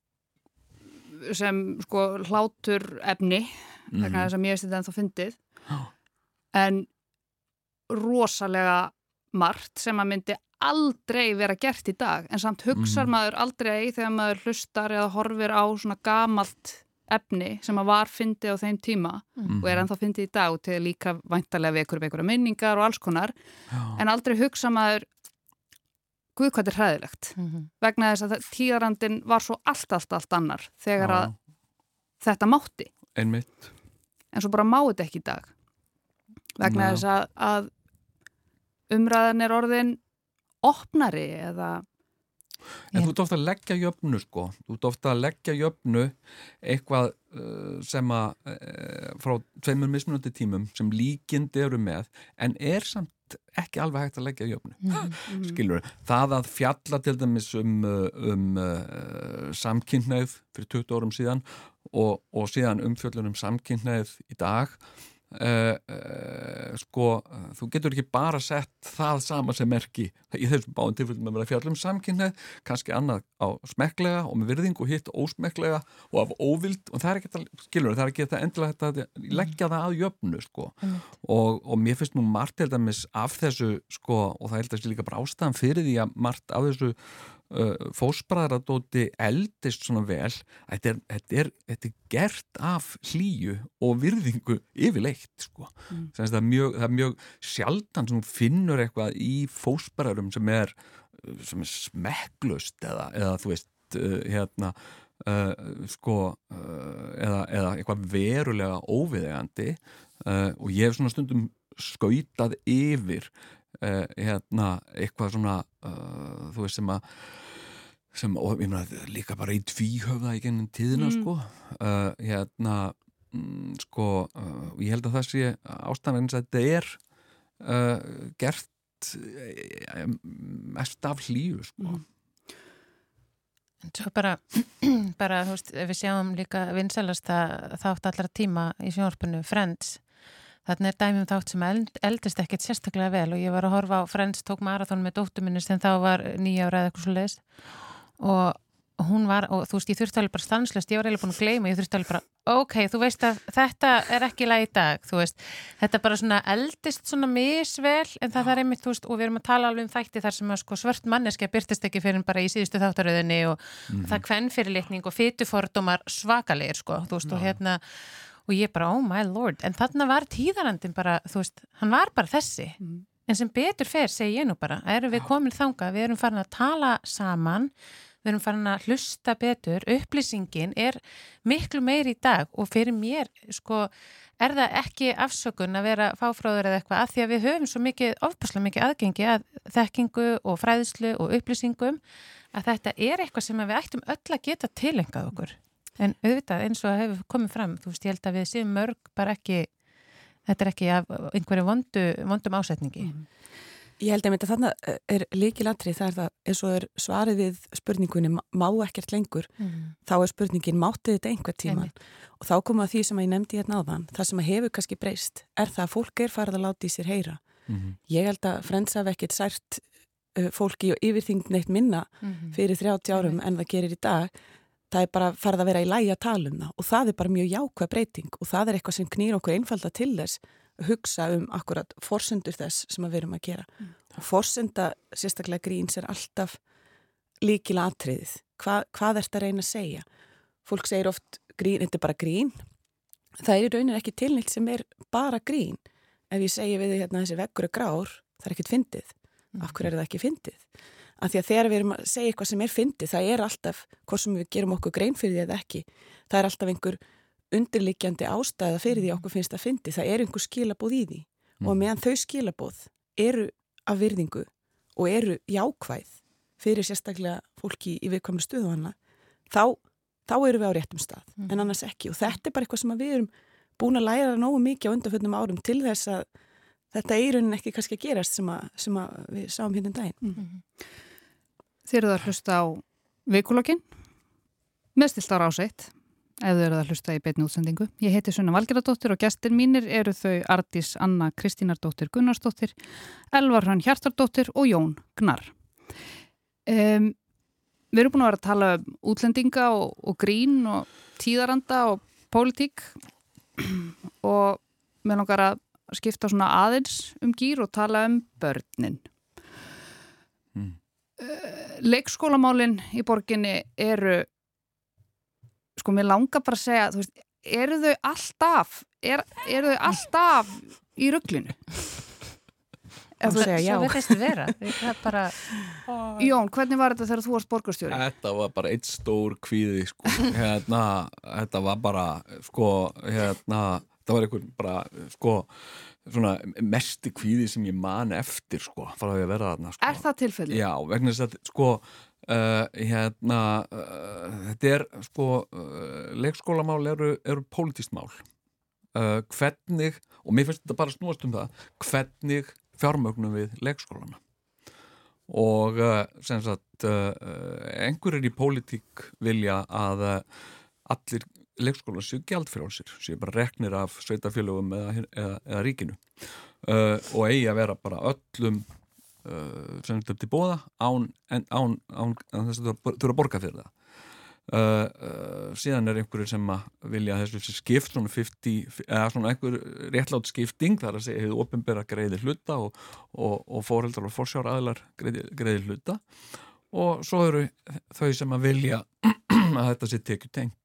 sem sko hlátur efni mm -hmm. þess að mér finnst þetta ennþá fyndið oh. en rosalega margt sem að myndi aldrei vera gert í dag en samt hugsar mm. maður aldrei þegar maður hlustar eða horfir á svona gamalt efni sem að var fyndið á þeim tíma mm. og er ennþá fyndið í dag til líka væntalega við einhverjum einhverja minningar og alls konar oh. en aldrei hugsa maður guð hvað þetta er hræðilegt. Mm -hmm. vegna þess að tíðarandin var svo allt, allt, allt annar þegar að þetta mátti. Einmitt. en svo bara má þetta ekki í dag. Vegna þess að, að umræðan er orðin opnari eða En þú ert ofta að leggja jöfnu sko, þú ert ofta að leggja jöfnu eitthvað uh, sem að uh, frá tveimur mismunandi tímum sem líkind eru með en er samt ekki alveg hægt að leggja jöfnu. Mm -hmm. skilur, það að fjalla til dæmis um, um uh, samkynneið fyrir 20 árum síðan og, og síðan umfjöllunum samkynneið í dag Uh, uh, sko, uh, þú getur ekki bara sett það sama sem merki í þessum báðum tilfellum að vera fjallum samkynneið, kannski annað á smeklega og með virðing og hitt ósmeklega og af óvild og það er ekki að, skilur, það er ekki að endilega þetta leggja það að jöfnu sko mm. og, og mér finnst nú margt held að mis af þessu sko og það held að sé líka bara ástæðan fyrir því að margt af þessu fósbræðradóti eldist svona vel þetta er, þetta, er, þetta er gert af hlýju og virðingu yfirleitt sko. mm. það, er mjög, það er mjög sjaldan sem finnur eitthvað í fósbræðarum sem er, sem er smekklust eða, eða þú veist uh, hérna uh, sko uh, eða, eða eitthvað verulega óviðegandi uh, og ég hef svona stundum skautað yfir Uh, hérna, eitthvað svona uh, þú veist sem að sem, og ég meina líka bara í tvíhöfða í gennum tíðina mm. sko uh, hérna mm, sko, ég held að það sé ástæðan eins að þetta er gert mest af hlíu sko mm. En svo bara, *clears throat* bara þú veist, við sjáum líka vinsalast að þátt allra tíma í sjónarpunnu Friends Þannig er dæmum þátt sem eld, eldist ekkert sérstaklega vel og ég var að horfa á Friends tók marathón með dóttu minnist en þá var nýja ára eða eitthvað svo leiðis og hún var, og þú veist, ég þurfti alveg bara stanslust, ég var eiginlega búin að gleyma, ég þurfti alveg bara ok, þú veist að þetta er ekki læg í dag, þú veist, þetta bara svona eldist svona misvel en það er einmitt, þú veist, og við erum að tala alveg um þætti þar sem að sko svört manneski að byrtist ekki fyrir bara í síðustu þáttaröðinni og mm -hmm. það kvenn fyrirlitning og fytufordumar svakalegir sko, þú veist, Já. og hérna og ég bara, oh my lord, en þarna var tíðarandin bara, þú veist, hann var bara þessi. Mm. en sem betur fer, segi ég nú bara erum við komin þanga, við erum farin að tala saman, við erum farin að hlusta betur, upplýsingin er miklu meir í dag. Og fyrir mér, sko er það ekki afsökun að vera fáfráður eða eitthvað? Að því að við höfum svo mikið, ofpaslega mikið aðgengi að þekkingu og fræðslu og upplýsingum að þetta er eitthvað sem við ættum öll að geta tilengað okkur En auðvitað eins og að hefur komið fram, þú veist, ég held að við séum mörg bara ekki, þetta er ekki af einhverju vondu, vondum ásetningi. Mm. Ég held að þannig er líkilatri það er það eins og er svarið við spurningunni má ekkert lengur, mm. þá er spurningin máttu þetta einhver tíman og þá koma því sem ég nefndi hérna á þann, það sem hefur kannski breyst er það að fólk er farið að láta í sér heyra. Mm. Ég held að Frens haf ekkert sært uh, fólki og yfirþyngd neitt minna mhm. fyrir 30 árum en það gerir í dag það er bara farið að vera í um það. Og það er bara mjög jákvæð breyting. Og það er eitthvað sem knýr okkur einfalda til þess að hugsa um akkurat forsendur þess sem við erum að gera. Mm. forsenda sérstaklega gríns er alltaf líkila atriðið Hva, hvað er þetta að reyna að segja? Fólk segir oft grín, þetta er bara grín. Það er í raunin ekki tilnilt sem er bara grín. Ef ég segi við því hérna þessi veggur er grár það er ekkit fyndið. Mm. af hverju er það ekki fyndið að því að þegar við erum að segja eitthvað sem er fyndið, það er alltaf, hvort sem við gerum okkur grein fyrir því eða ekki, það er alltaf einhver undirlikjandi ástæða fyrir því okkur finnst að fyndið, það er einhver skilabóð í því mm. og meðan þau skilabóð eru af virðingu og eru jákvæð fyrir sérstaklega fólki í viðkvæmur stuðvanna, þá, þá eru við á réttum stað, mm. en annars ekki og þetta er bara eitthvað sem við erum búin að læra nógu mikið á undanfjöndum árum til þess að þetta er í rauninni ekki kannski að gerast sem, að, sem að við sáum hérna um daginn. Mm -hmm. Þið eruð að hlusta á vikulokkin meðstilt ára áseitt ef þið eruð að hlusta í beitni útsendingu. Ég heiti Sunna Valgeradóttir og gestir mínir eru þau Ardís Anna Kristínardóttir Gunnarsdóttir, Elvar Hrann Hjartardóttir og Jón Gnar. Um, við erum búin að vera að tala um útlendinga og, og grín og tíðaranda og pólitík og með langar að skipta svona aðeins um gýr og tala um börnin. Eh, leikskólamálinn í borginni eru sko mér langar bara að segja veist, eru þau alltaf er, eru þau alltaf í rugglinu Þú segja já Svo við þessi vera bara... *laughs* Jón, hvernig var þetta þegar þú varst borgarstjóri? Þetta var bara eitt stór kvíði sko. hérna, þetta var bara sko, hérna, það var einhvern bara sko svona mesti kvíði sem ég man eftir sko, frá því að vera þarna sko. Er það tilfelli? Já, vegna þess að sko uh, hérna uh, þetta er sko uh, leikskólamál eru, eru pólitíst mál uh, hvernig, og mér finnst þetta bara snúast um það, hvernig fjármögnum við leikskólana og uh, sem sagt uh, einhverjir í pólitík vilja að allir leikskóla séu gjaldfrjálsir, séu bara reknir af sveitafélögum eða, eða, eða ríkinu. Uh, og eigi að vera bara öllum uh, sem þetta er til bóða án, án, án, án þess að þú eru að borga fyrir það. Uh, uh, síðan er einhverju sem að vilja þessu skipt svona 50, eða svona einhver réttlátt skipting þar að segja hefur ofinbæra greiði hluta og, og, og fóreldrar og fórsjár aðlar greiði, greiði hluta. Og svo eru þau sem að vilja *clears throat* að þetta sé tekið tengt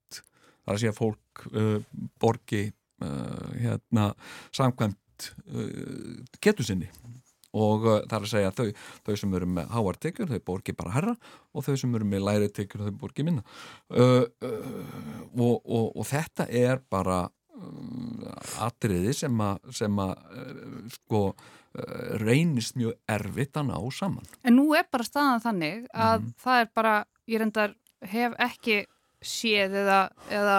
það er að segja fólk uh, borgi uh, hérna samkvæmt uh, getur sinni og uh, það er að segja þau, þau sem eru með háartekjur, þau borgi bara herra og þau sem eru með læri tekjur, þau borgi minna uh, uh, og, og, og þetta er bara atriði sem að, sem að sko reynist mjög erfitt að ná saman. En nú er bara staðan þannig að mm. það er bara, ég reyndar hef ekki séð eða, eða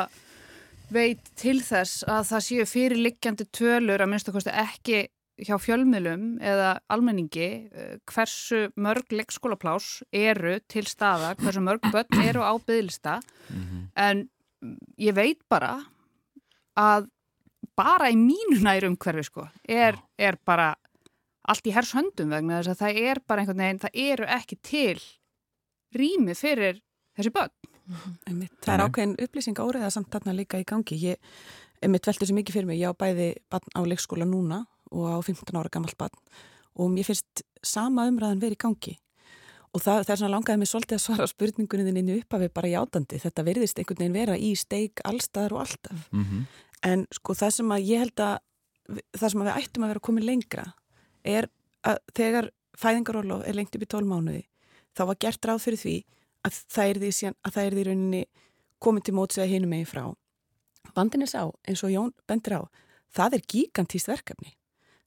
veit til þess að það séu fyrirliggjandi tölur að minnst okkur ekki hjá fjölmilum eða almenningi uh, hversu mörg leikskólaplás eru til staða, hversu mörg börn eru á byggðlista mm -hmm. en ég veit bara að bara í mínu nærum hverfi sko er, er bara allt í hers höndum vegna þess að það er bara einhvern veginn, það eru ekki til rými fyrir þessi börn. -hmm. Það er ákveðin upplýsing áriða samt þarna líka í gangi. Ég veldur svo mikið fyrir mig, ég á bæði barn á leikskóla núna og á 15 ára gammal barn og mér finnst sama umræðan verið í gangi og það, það er svona langaði mig svolítið að svara spurningunni þinni uppafi bara játandi, þetta verðist einhvern veginn vera í steik allstaðar og alltaf mm -hmm. en sko það sem að ég held að það sem að við ættum að vera komið lengra er að þegar fæðingarólof er lengt upp í tólmánuði þá var gert ráð fyrir því að það er því, síðan, að það er því rauninni komið til mótsveða hinum megin frá Vandin er sá, eins og Jón bendur á, það er gigantíst verkefni.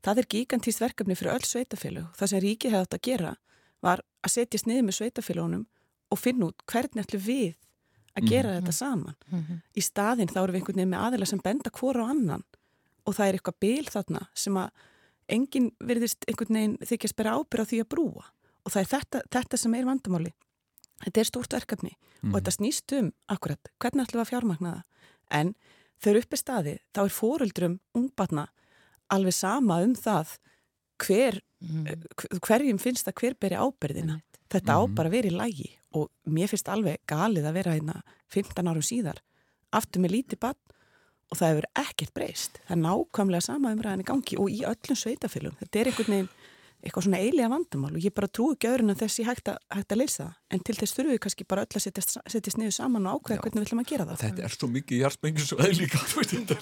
Það er gigantíst verkefni fyrir öll sveitafélug. Það sem ríkið hefði átt að gera var að setjast niður með sveitafélugunum og finna út hvernig ætlum við að gera mm -hmm. þetta saman. Mm -hmm. Í staðinn þá erum við einhvern veginn með aðila sem benda hvora á annan og það er eitthvað bil þarna sem að enginn verðist einhvern veginn þykjast bera ábyrð á því að brúa og það er þetta, þetta sem er vandamáli. Þetta er stórt verkefni mm -hmm. og þetta snýst um akkurat hvernig ætlum við að fjármagna það en þegar uppi staði þá er fóruldrum ungbarna alveg sama um það hver, mm. hverjum finnst það hver beri ábyrðina. Mm. Þetta mm. á bara að vera í lægi og mér finnst alveg galið að vera hérna 15 árum síðar aftur með lítið bann og það hefur ekkert breyst. Það er nákvæmlega sama umræðan í gangi og í öllum sveitafylgum. Þetta er einhvern veginn eitthvað svona eilega vandamál og ég bara trúi ekki öðrun að þessi hægt að, hægt að leysa það. En til þess þurfum við kannski bara öll að setjast, setjast niður saman og ákveða Já, hvernig við ætlum að gera það. Þetta er svo mikið hjartmengjusvæði líka Þetta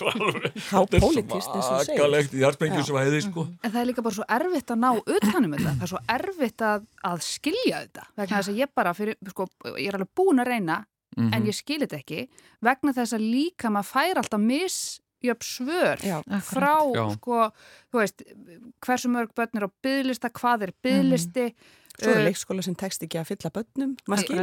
er svo agalegt hjartmengjusvæði sko. En það er líka bara svo erfitt að ná utanum þetta. Það er svo erfitt að, að skilja þetta. Vegna þess að ég bara fyrir, sko, ég er alveg búin að reyna mm -hmm. en ég skilir þetta ekki vegna þess að líka maður fær alltaf mis jöfn svör Já, frá sko, þú veist, hversu mörg börn er á bygglista, hvað er bygglisti mm. Svo er leikskóla sem tekst ekki að fylla börnum.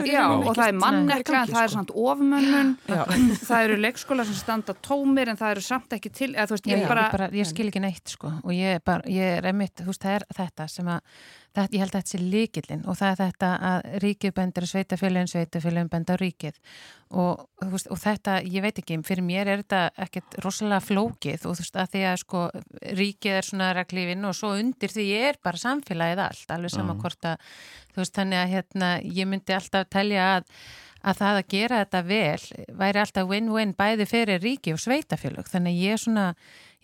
Já, og það er mannekla það er samt ofmönnun. *laughs* það eru leikskóla sem standa tómir en það eru samt ekki til eða, veist, ég, Já, bara, bara, ég skil ekki neitt sko. Og ég, bara, ég er emitt, þú veist, það er þetta sem að þetta, ég held að þetta sé líkillin og það er þetta að ríkið bendur sveitafélagin, sveitafélagin benda á ríkið. Og, veist, og þetta, ég veit ekki, fyrir mér er þetta ekkert rosalega flókið. Og þú veist að því að sko ríkið er svona reglífin og svo undir því ég er bara samfélagið allt, alveg sama hvort að þú veist þannig að hérna ég myndi alltaf telja að að það að gera þetta vel væri alltaf win-win bæði fyrir ríki og sveitafélag þannig ég er svona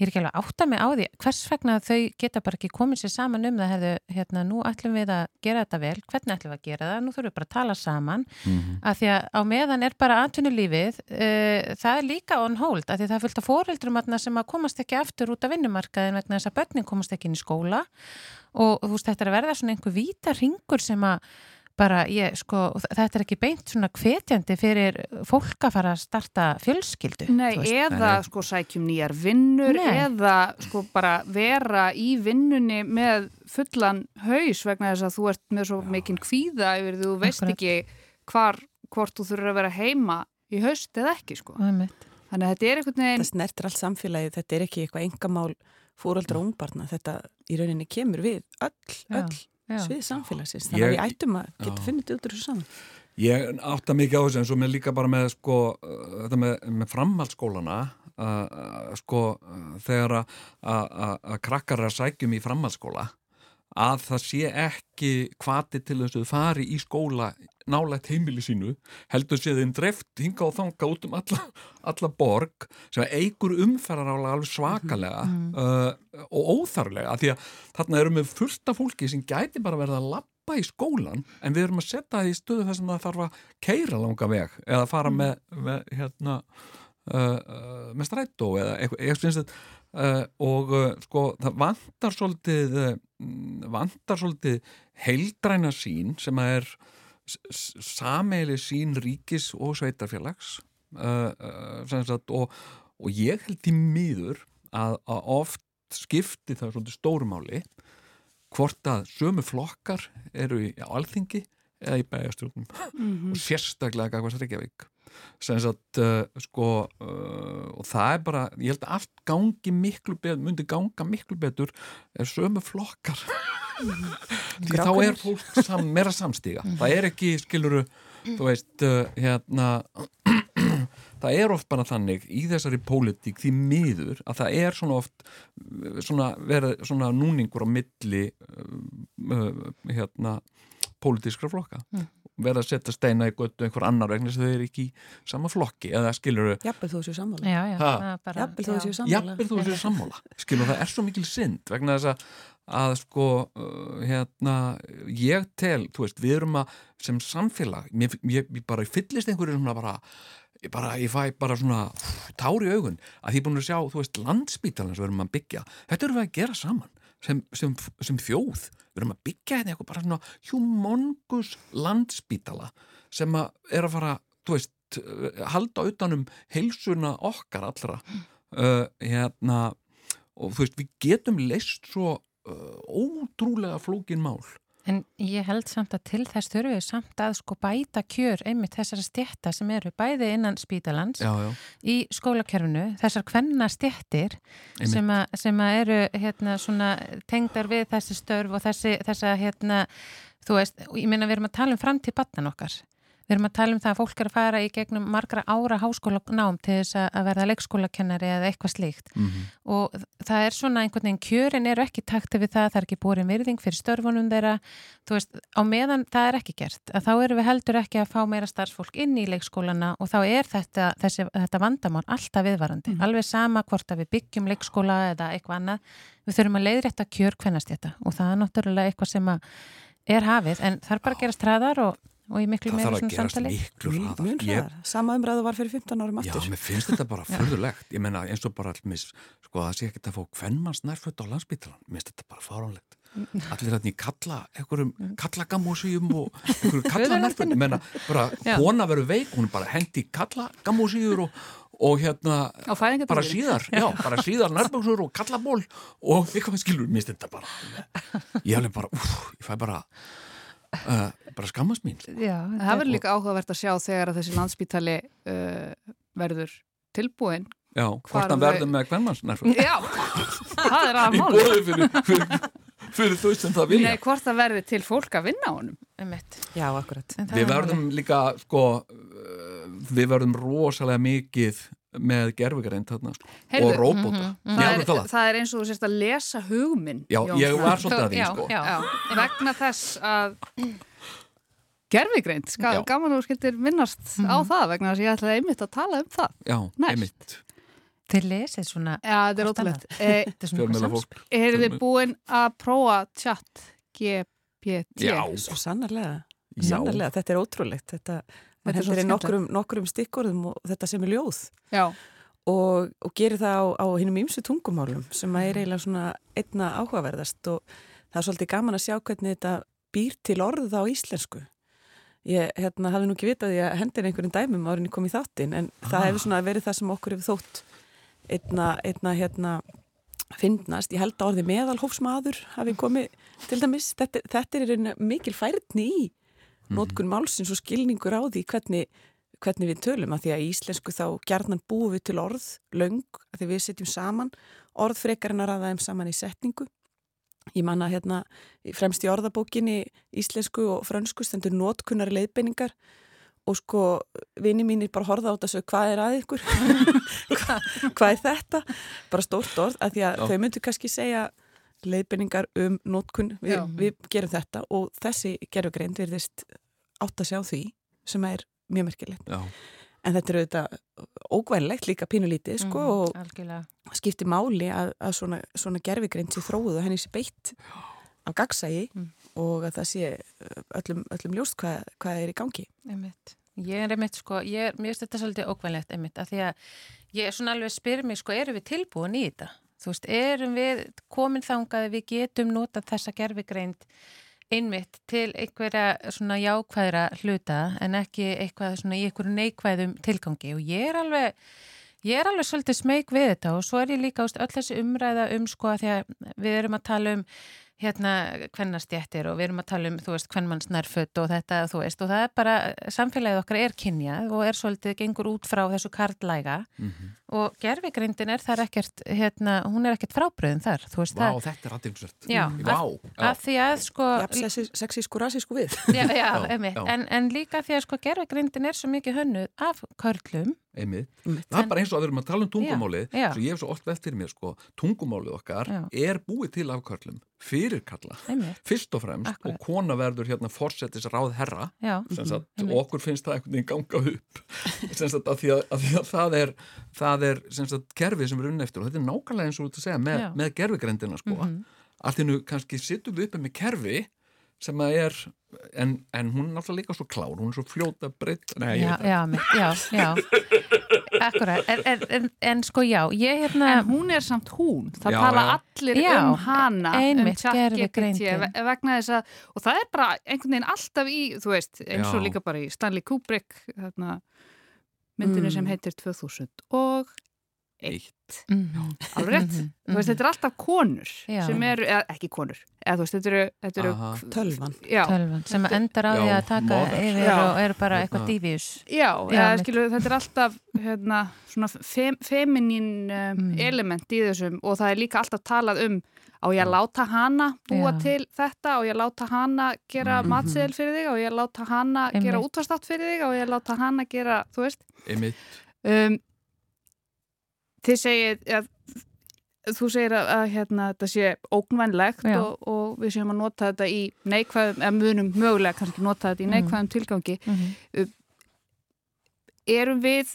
ég er ekki alveg átt að mig á því hvers vegna þau geta bara ekki komið sér saman um það hefðu, hérna, nú ætlum við að gera þetta vel, hvernig ætlum við að gera það? Nú þurfum við bara að tala saman. Mm -hmm. af því að á meðan er bara atvinnulífið uh, það er líka on hold af því það er fullt af foreldrum sem að komast ekki aftur út af vinnumarkaðin vegna þess að börnin komast ekki inn í skóla. Og þú veist þetta er að verða svona einhver víta ringur sem að bara ég sko, þetta er ekki beint svona hvetjandi fyrir fólk að fara að starta fjölskyldu. Nei, eða Nei. sko sækjum nýjar vinnur Nei. eða sko bara vera í vinnunni með fullan haus vegna þess að þú ert með svo mikinn kvíða yfir því þú veist Akkurat. ekki hvar, hvort þú þurfur að vera heima í haust eða ekki sko. Þannig að þetta er einhvern veginn... Það snertir allt samfélagið, þetta er ekki eitthvað engamál fóröldra og ungbarna, þetta í rauninni kemur við öll, öll svið samfélagsins þannig að við ættum að geta finnit út úr þessu saman. Ég átta mikið á þessu en svo með líka bara með sko, þetta með, með framhaldsskólana sko þegar að krakkar að sækjum í framhaldsskóla að það sé ekki hvati til þess að fari í skóla nálægt heimili sínu heldur séð þeim dreft hinga og þanga út um alla, alla borg sem eigur umferðarálega alveg svakalega mm -hmm. uh, og óþarlega því að þarna erum við fullta fólki sem gæti bara verið að lappa í skólan en við erum að setja það í stöðu þess að það þarf að keira langa veg eða fara mm -hmm. með, með hérna uh, uh, með strætó eða eitthvað Uh, og uh, sko það vantar svolítið uh, vantar svolítið heildræna sín sem að er sameili sín ríkis og sveitarfélags uh, uh, sagt, og, og ég held í miður að, að oft skipti það svona stórumáli hvort að sömu flokkar eru í alþingi eða í bæjastjórnum mm -hmm. og sérstaklega hvað Reykjavík sagt, uh, sko, uh, og það er bara ég held að allt gangi miklu betur myndi ganga miklu betur er sömu flokkar því þá er fólk sam, meira samstíga. Það er ekki, skiluru þú veist, uh, hérna *clears throat* það er oft bara þannig í þessari pólitík því miður að það er svona oft svona verið svona núningur á milli hérna pólitískra flokka. Mm verða að setja steina í göttu einhver annar vegna sem þau eru ekki í sama flokki eða skilur þau Jafnvel þú séu sammála. Já, já, bara, Jafnvel þú séu sammála. Jafnvel þú séu sammála. Skilur það er svo mikil synd vegna þess að, að sko uh, hérna ég tel, þú veist, við erum að sem samfélag, ég, ég, ég bara fyllist einhverju svona bara ég, bara, ég fæ bara svona tári augun að er búin að sjá, þú veist, landsbítalans við erum að byggja, þetta erum við að gera saman sem, sem, sem þjóð við erum að byggja hérna eitthvað bara svona humongus landsbítala sem að er að fara, þú veist halda utanum heilsuna okkar allra mm. uh, hérna og þú veist, við getum leist svo ótrúlega flókin mál. En ég held samt að til þess þurfum við samt að sko bæta kjör einmitt þessara stjætta sem eru bæði innan spítalans já, já. í skólakerfinu, þessar hvenna stjættir sem, sem eru hérna svona tengdar við þessi störf og þessi, þessa hérna, þú veist, ég minna við erum að tala um framtíð batnan okkar Við erum að tala um það að fólk er að fara í gegnum margra ára háskólanám til þess að verða leikskólakennari eða eitthvað slíkt mm -hmm. og það er svona einhvern veginn kjörin eru ekki takti við það, það er ekki búin virðing fyrir störfunum þeirra, þú veist á meðan það er ekki gert, að þá eru við heldur ekki að fá meira starfsfólk inn í leikskólana og þá er þetta, þessi, þetta vandamál alltaf viðvarandi, mm -hmm. alveg sama hvort að við byggjum leikskóla eða eitthvað annað við þurfum að leiðrætta kjör hvennast þetta og það er náttúrulega eitthvað sem er hafið en það er bara að gera stræðar og og í miklu meira svona samtali. Mjög hraðar, sama umræðu var fyrir 15 árum aftur. Já, mér finnst þetta bara *laughs* förðulegt ég menna eins og bara allmis sko það sé ekki að fá hvennmanns nærfött á landsbytalan mér finnst þetta bara fáránlegt. Allir hérna í kalla, einhverjum mm. kallagamósíum og *laughs* einhverjum kallanærfött ég menna bara, *laughs* hona verður veik hún er bara hendi kallagamósíur og, og hérna, bara síðar. Já, bara síðar nærböksur og kallaból og eitthvað skilur, mér finnst þetta bara ég hef bara, úf, ég fæ bara uh, bara skammast mín sko. Já, það verður líka áhugavert að sjá þegar að þessi landsbítali uh, verður tilbúin Já, hvort hann verður með hvernmannsnærfum Já, það er að máli Í bóði fyrir, fyrir, fyrir þau sem það vilja. Nei, hvort það verður til fólk að vinna á honum. Já, akkurat. Við verðum líka, sko við verðum rosalega mikið með gerfugarind og róbóta. mm -hmm. það, er, það er eins og þú sérst að lesa hugminn Já, Jón, ég var svolítið að því sko. já, já. vegna þess að gerfugarind, gaman og skildir minnast mm -hmm. á það vegna þess að ég ætlaði einmitt að tala um það. Já, Næst. einmitt. Þið lesið svona Já, þetta er ótrúlegt. *laughs* Erum þið búin að prófa chat GPT? Já, svo sannarlega. Sannarlega, þetta er ótrúlegt. Þetta Þetta er hendur í nokkrum, nokkrum stikkorðum og þetta sem er ljóð og, og gerir það á, á hinnum ímsu tungumálum sem er eiginlega svona einna áhugaverðast og það er svolítið gaman að sjá hvernig þetta býr til orð á íslensku. Ég hérna, hafði nú ekki vitað því að hendir einhverjum dæmum árinni komið þáttinn en ah. það hefur svona verið það sem okkur hefur þótt einna, einna hérna finnast. Ég held að orði meðalhófsmaður hafi komið til dæmis. Þetta, þetta er mikil færðni í. Nótkun málsins og skilningur á því hvernig, hvernig við tölum. Að því að í íslensku þá gerðnan búum við til orð löng að því við setjum saman. Orð frekarinn að ræða þeim saman í setningu. Ég manna hérna fremst í orðabókinni íslensku og frönsku stendur nótkunnari leiðbeiningar. Og sko vini mínir bara horfa á þessu hvað er að ykkur? *laughs* Hva, hvað er þetta? Bara stórt orð að því að Já. þau myndu kannski segja leiðbeiningar um nótkunn við, við gerum þetta. Og þessi gerðugreind verðist átt að sjá því sem er mjög merkilegt Já. en þetta er auðvitað ógvænlegt líka pínulítið sko mm, og algjörlega. skipti máli að, að svona, svona gerfigreind sé þróið og henni sé beitt af gagsægi mm. og að það sé öllum, öllum ljóst hvað, hvað er í gangi Einmitt. Ég er einmitt sko, ég er, mér finnst þetta svolítið ógvænlegt einmitt að því að ég er svona alveg að spyrja mig sko, eru við tilbúin í þetta? Þú veist, erum við komin þangað að við getum notað þessa gerfigreind einmitt til einhverja svona jákvæðra hluta en ekki eitthvað svona í einhverju neikvæðum tilgangi. Og ég er alveg ég er alveg svolítið smeg við þetta og svo er ég líka ást öll þessi umræða um sko að því að við erum að tala um hérna hvernastjættir og við erum að tala um, þú veist, hvernmanns nærfött og þetta, þú veist, og það er bara samfélagið okkar er kynjað og er svolítið gengur út frá þessu karlæga mm -hmm. og gerfigreindin er þar ekkert hérna, hún er ekkert frábriðin þar, þú veist Vá, það, þetta er aðeinsvört Já, Vá, af, af því að sko Já, sexísku, rasísku við. Já, já, já. En, en líka því að sko gerfigreindin er svo mikið hönnuð af körlum einmitt, það er bara eins og að við erum að tala um tungumálið svo ég hef svo oft velt fyrir mér sko tungumálið okkar já. er búið til af körlum fyrir kalla, einmitt. fyrst og fremst Akkurat. og kona verður hérna fórsetis ráð herra sagt, og okkur finnst það einhvern veginn ganga upp. *laughs* Sagt, að, því að, að því að það er það er sagt, kerfið sem við erum unni eftir. Og þetta er nákvæmlega eins og þú ert að segja með, með gerfigrendina sko, mm -hmm. að því nú kannski sittum við uppi með kerfi sem að er en, en hún er náttúrulega líka svo klár hún er svo fljóta breytt já, já, já, já. Akkurat, en, en, en sko já ég hérna en hún er samt hún, það já, tala allir já, um hana einmitt, um gerfi vegna þess að, og það er bara einhvern veginn alltaf í, þú veist, eins og líka bara í Stanley Kubrick þarna, myndinu mm. sem heitir 2000 og eitt mm alveg rétt, mm þú veist, þetta er alltaf konur já. sem eru, eða ekki konur eða þú veist, þetta eru, þetta eru tölvan. tölvan sem endar á því að taka móður. yfir já. og eru bara eitthvað divíus já, eða, skilu, þetta er alltaf hérna, svona fem, feminin um, mm. element í þessum og það er líka alltaf talað um á ég að láta hana búa til þetta og ég að láta hana gera mm -hmm. matseðil fyrir þig og ég að láta hana Einmitt. gera útvarstátt fyrir þig og ég að láta hana gera, þú veist um, þið segið að þú segir að, að hérna, þetta sé ógnvænlegt og, og við séum að nota þetta í neikvæðum, eða munum mögulega kannski nota þetta í mhm. neikvæðum mm. tilgangi mm -hmm. erum við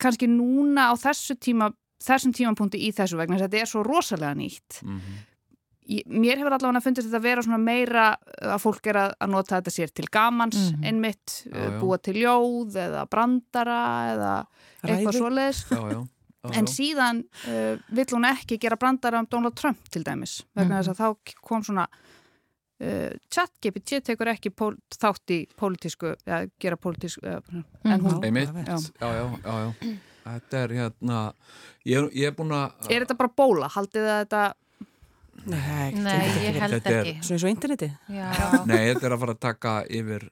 kannski núna á þessu tíma þessum tímapunkti í þessu vegna þetta er svo rosalega nýtt mm -hmm. Mér hefur allavega fundist þetta að vera svona meira að fólk er að, að nota þetta sér til gamans mm -hmm. einmitt, já, já. búa til ljóð eða brandara eða Ræði. eitthvað svoleiðis já, já en síðan uh, vill hún ekki gera brandara um Donald Trump til dæmis vegna mm. þess að þá kom svona uh, chat-GPT tekur ekki þátt í pólitísku ja, gera pólitísku uh, en hún Einmitt, já. Já, já, Þetta er hérna ég, ég er búin að Er þetta bara bóla? Haldið það að þetta Nei, Nei ég held ekki. Svo eins og interneti. *laughs* Nei, þetta er að fara að taka yfir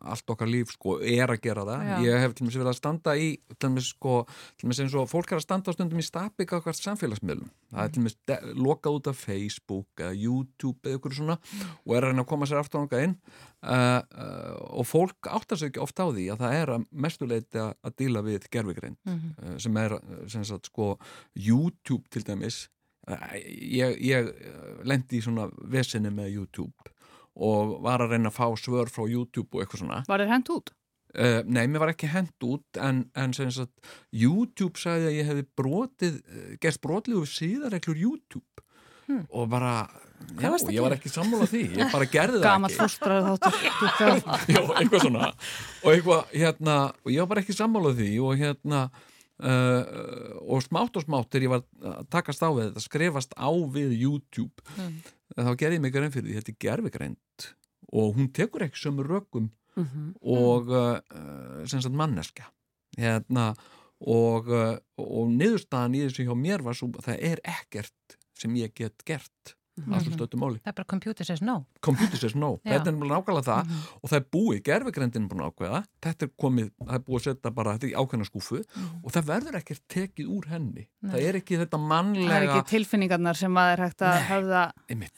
allt okkar líf, sko, er að gera það. Já. Ég hef til og með verið að standa í til og með sko, til og með eins og fólk er að standa á stundum í stapik á okkar samfélagsmiðlum. Það er til og með lokað út af Facebook eða YouTube eða ykkur svona og er að reyna að koma sér aftur á ánga inn. Uh, uh, og fólk áttar sér ekki oft á því að það er að mestuleiti að díla við gerfigrein mm -hmm. uh, sem er, sem sagt, sko YouTube til dæmis. Ég, ég eh, lendi í svona vesinni með YouTube og var að reyna að fá svör frá YouTube og eitthvað svona. Var þér hend út? Uh, nei, mér var ekki hend út en, en sagt, YouTube sagði að ég hefði brotið, eh, gert brotlið og síðareglur YouTube. Hmm. og bara, já, ég var ekki sammálað því, ég bara gerði það Gamat ekki. Gamat fústraður þáttur *laughs* Já, eitthvað svona. Og, eitthvað, hérna, og ég var bara ekki sammálað því og hérna Uh, og smátt og smátt þegar ég var að takast á við þetta skrifast á við YouTube. Mm. Þá gerði ég mig grein fyrir því þetta er gerfigreint og hún tekur ekki sömur rökum mm -hmm. og uh, sem sagt manneska hérna, og, uh, og niðurstaðan í þessu hjá mér var svo það er ekkert sem ég get gert Mm -hmm. það er bara computer says no. Computer says no, þetta er nákvæmlega það. Mm -hmm. og það er búið, gerfugrendin er búin að ákveða. Þetta er komið, það er búið að setja bara þetta í ákveðna skúfu mm -hmm. og það verður ekkert tekið úr henni, Nei. það er ekki þetta mannlega það er ekki tilfinningarnar sem að er hægt að hafa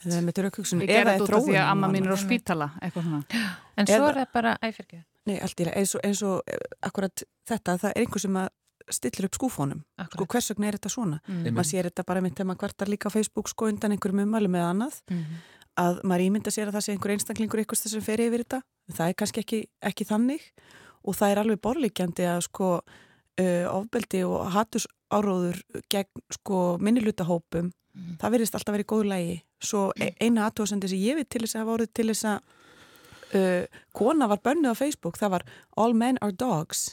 það er raukugsun eða út af því að amma mín er á spítala en svo er það bara æfirkja Nei, allt í það, eins og, eins og eh, akkurat þetta, það er einhver sem að stillir upp skúfónum sko, hvers vegna er þetta svona? Mm. maður sér þetta bara mynd þegar maður kvartar líka á Facebook sko undan einhverjum umvalum eða annað mm. að maður ímynda sér að það sé einhver einstaklingur eitthvað sem fer yfir þetta. Það er kannski ekki, ekki þannig. Og það er alveg borlíkjandi að sko uh, ofbeldi og hattus áróður gegn sko minnilutahópum mm. það verðist alltaf verið góð lægi svo e eina aðtóðsandi sem ég veit til þess að hafa orðið til þess að uh, kona var bönnuð á Facebook það var All Men Are Dogs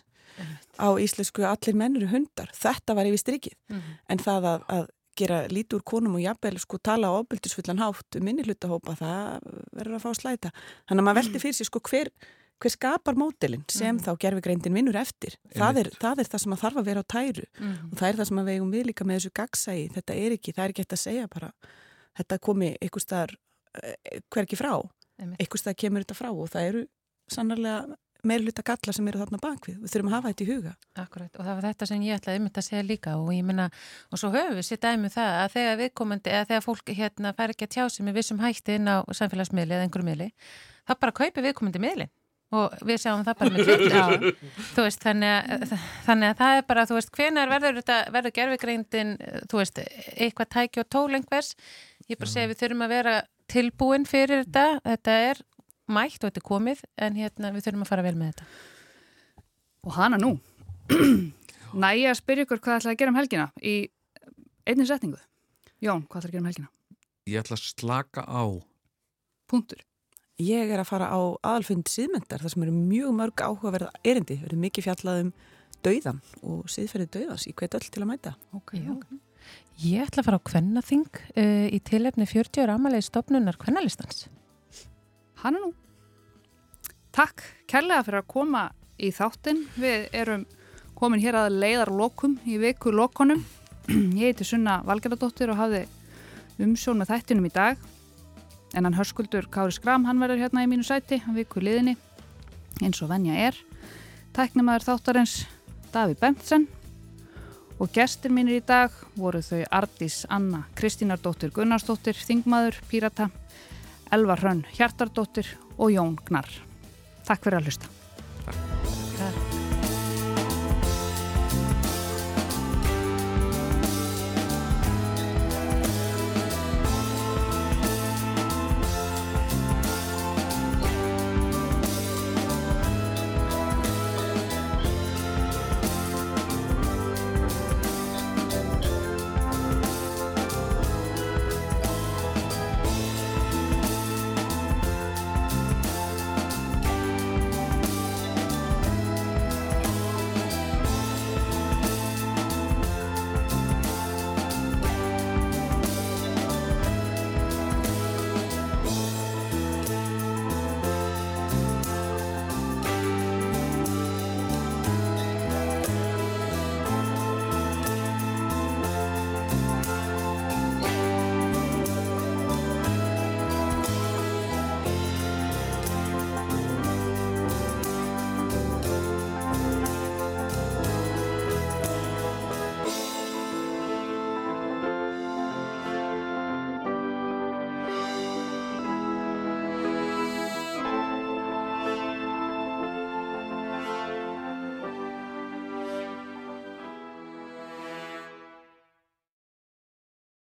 á íslensku allir mennur hundar, þetta var yfir strikið. Mm -hmm. en það að, að gera lítur konum og jafnvel sko tala á ofbildisfullan hátt um minni hlutahópa, það verður að fá slæta. Þannig að maður veldi fyrir sig sko hver, hver skapar mótilinn sem mm. þá gerfigreindin vinnur eftir, það er, það er það sem að þarf að vera á tæru. Mm. og það er það sem að vegum við líka með þessu gagsægi, þetta er ekki það er ekki hægt að segja bara þetta komi einhver staðar eh, hver ekki frá. Eitthvað stað kemur þetta frá og það eru sannarlega meirluta galla sem eru þarna bakvið við. Þurfum að hafa þetta í huga. Akkurat og það var þetta sem ég ætlaði um þetta að segja líka og ég minna og svo höfum við sitt aðeins það að þegar viðkomandi eða þegar fólk hérna fær ekki að tjá sig með vissum hætti inn á samfélagsmiðli eða einhverju miðli þá bara kaupi viðkomandi miðli og við sjáum það bara með *laughs* Twitter þú veist, þannig að, þannig að það er bara, þú veist, hvenar verður þetta verður gerfigreindin, þú veist eitthvað tæki og tól einhvers? Ég bara segi við þurfum að vera tilbúin fyrir þetta, þetta er mætt og þetta er komið, en hérna við þurfum að fara vel með þetta Og hana nú *clears throat* næja að spyrja ykkur hvað ætlaði að gera um helgina í einnig setningu Jón, hvað ætlaði að gera um helgina? Ég ætla að slaka á Puntur Ég er að fara á aðalfund síðmyndar þar sem eru mjög mörg áhugaverða erindi. Við erum mikið fjallað um dauðan og síðferðið dauðans í hvert öll til að mæta. Okay, okay. Ég ætla að fara á Kvennaþing uh, í tilefni 40 ára amalegi stopnunar Kvennalistans. Hanna nú. Takk kærlega fyrir að koma í þáttin. Við erum komin hér að leiðar lokum í viku lokonum. Ég heiti Sunna Valgeradóttir og hafði umsjón með þættinum í dag en hann hörskuldur Kári Skram, hann verður hérna í mínu sæti hann vikur liðinni eins og venja er tæknumæður þáttarins Daví Bentsen og gestur mínir í dag voru þau Ardís Anna Kristínardóttir Gunnarsdóttir Þingmaður Pírata Elvar Hrönn Hjartardóttir og Jón Gnar Takk fyrir að hlusta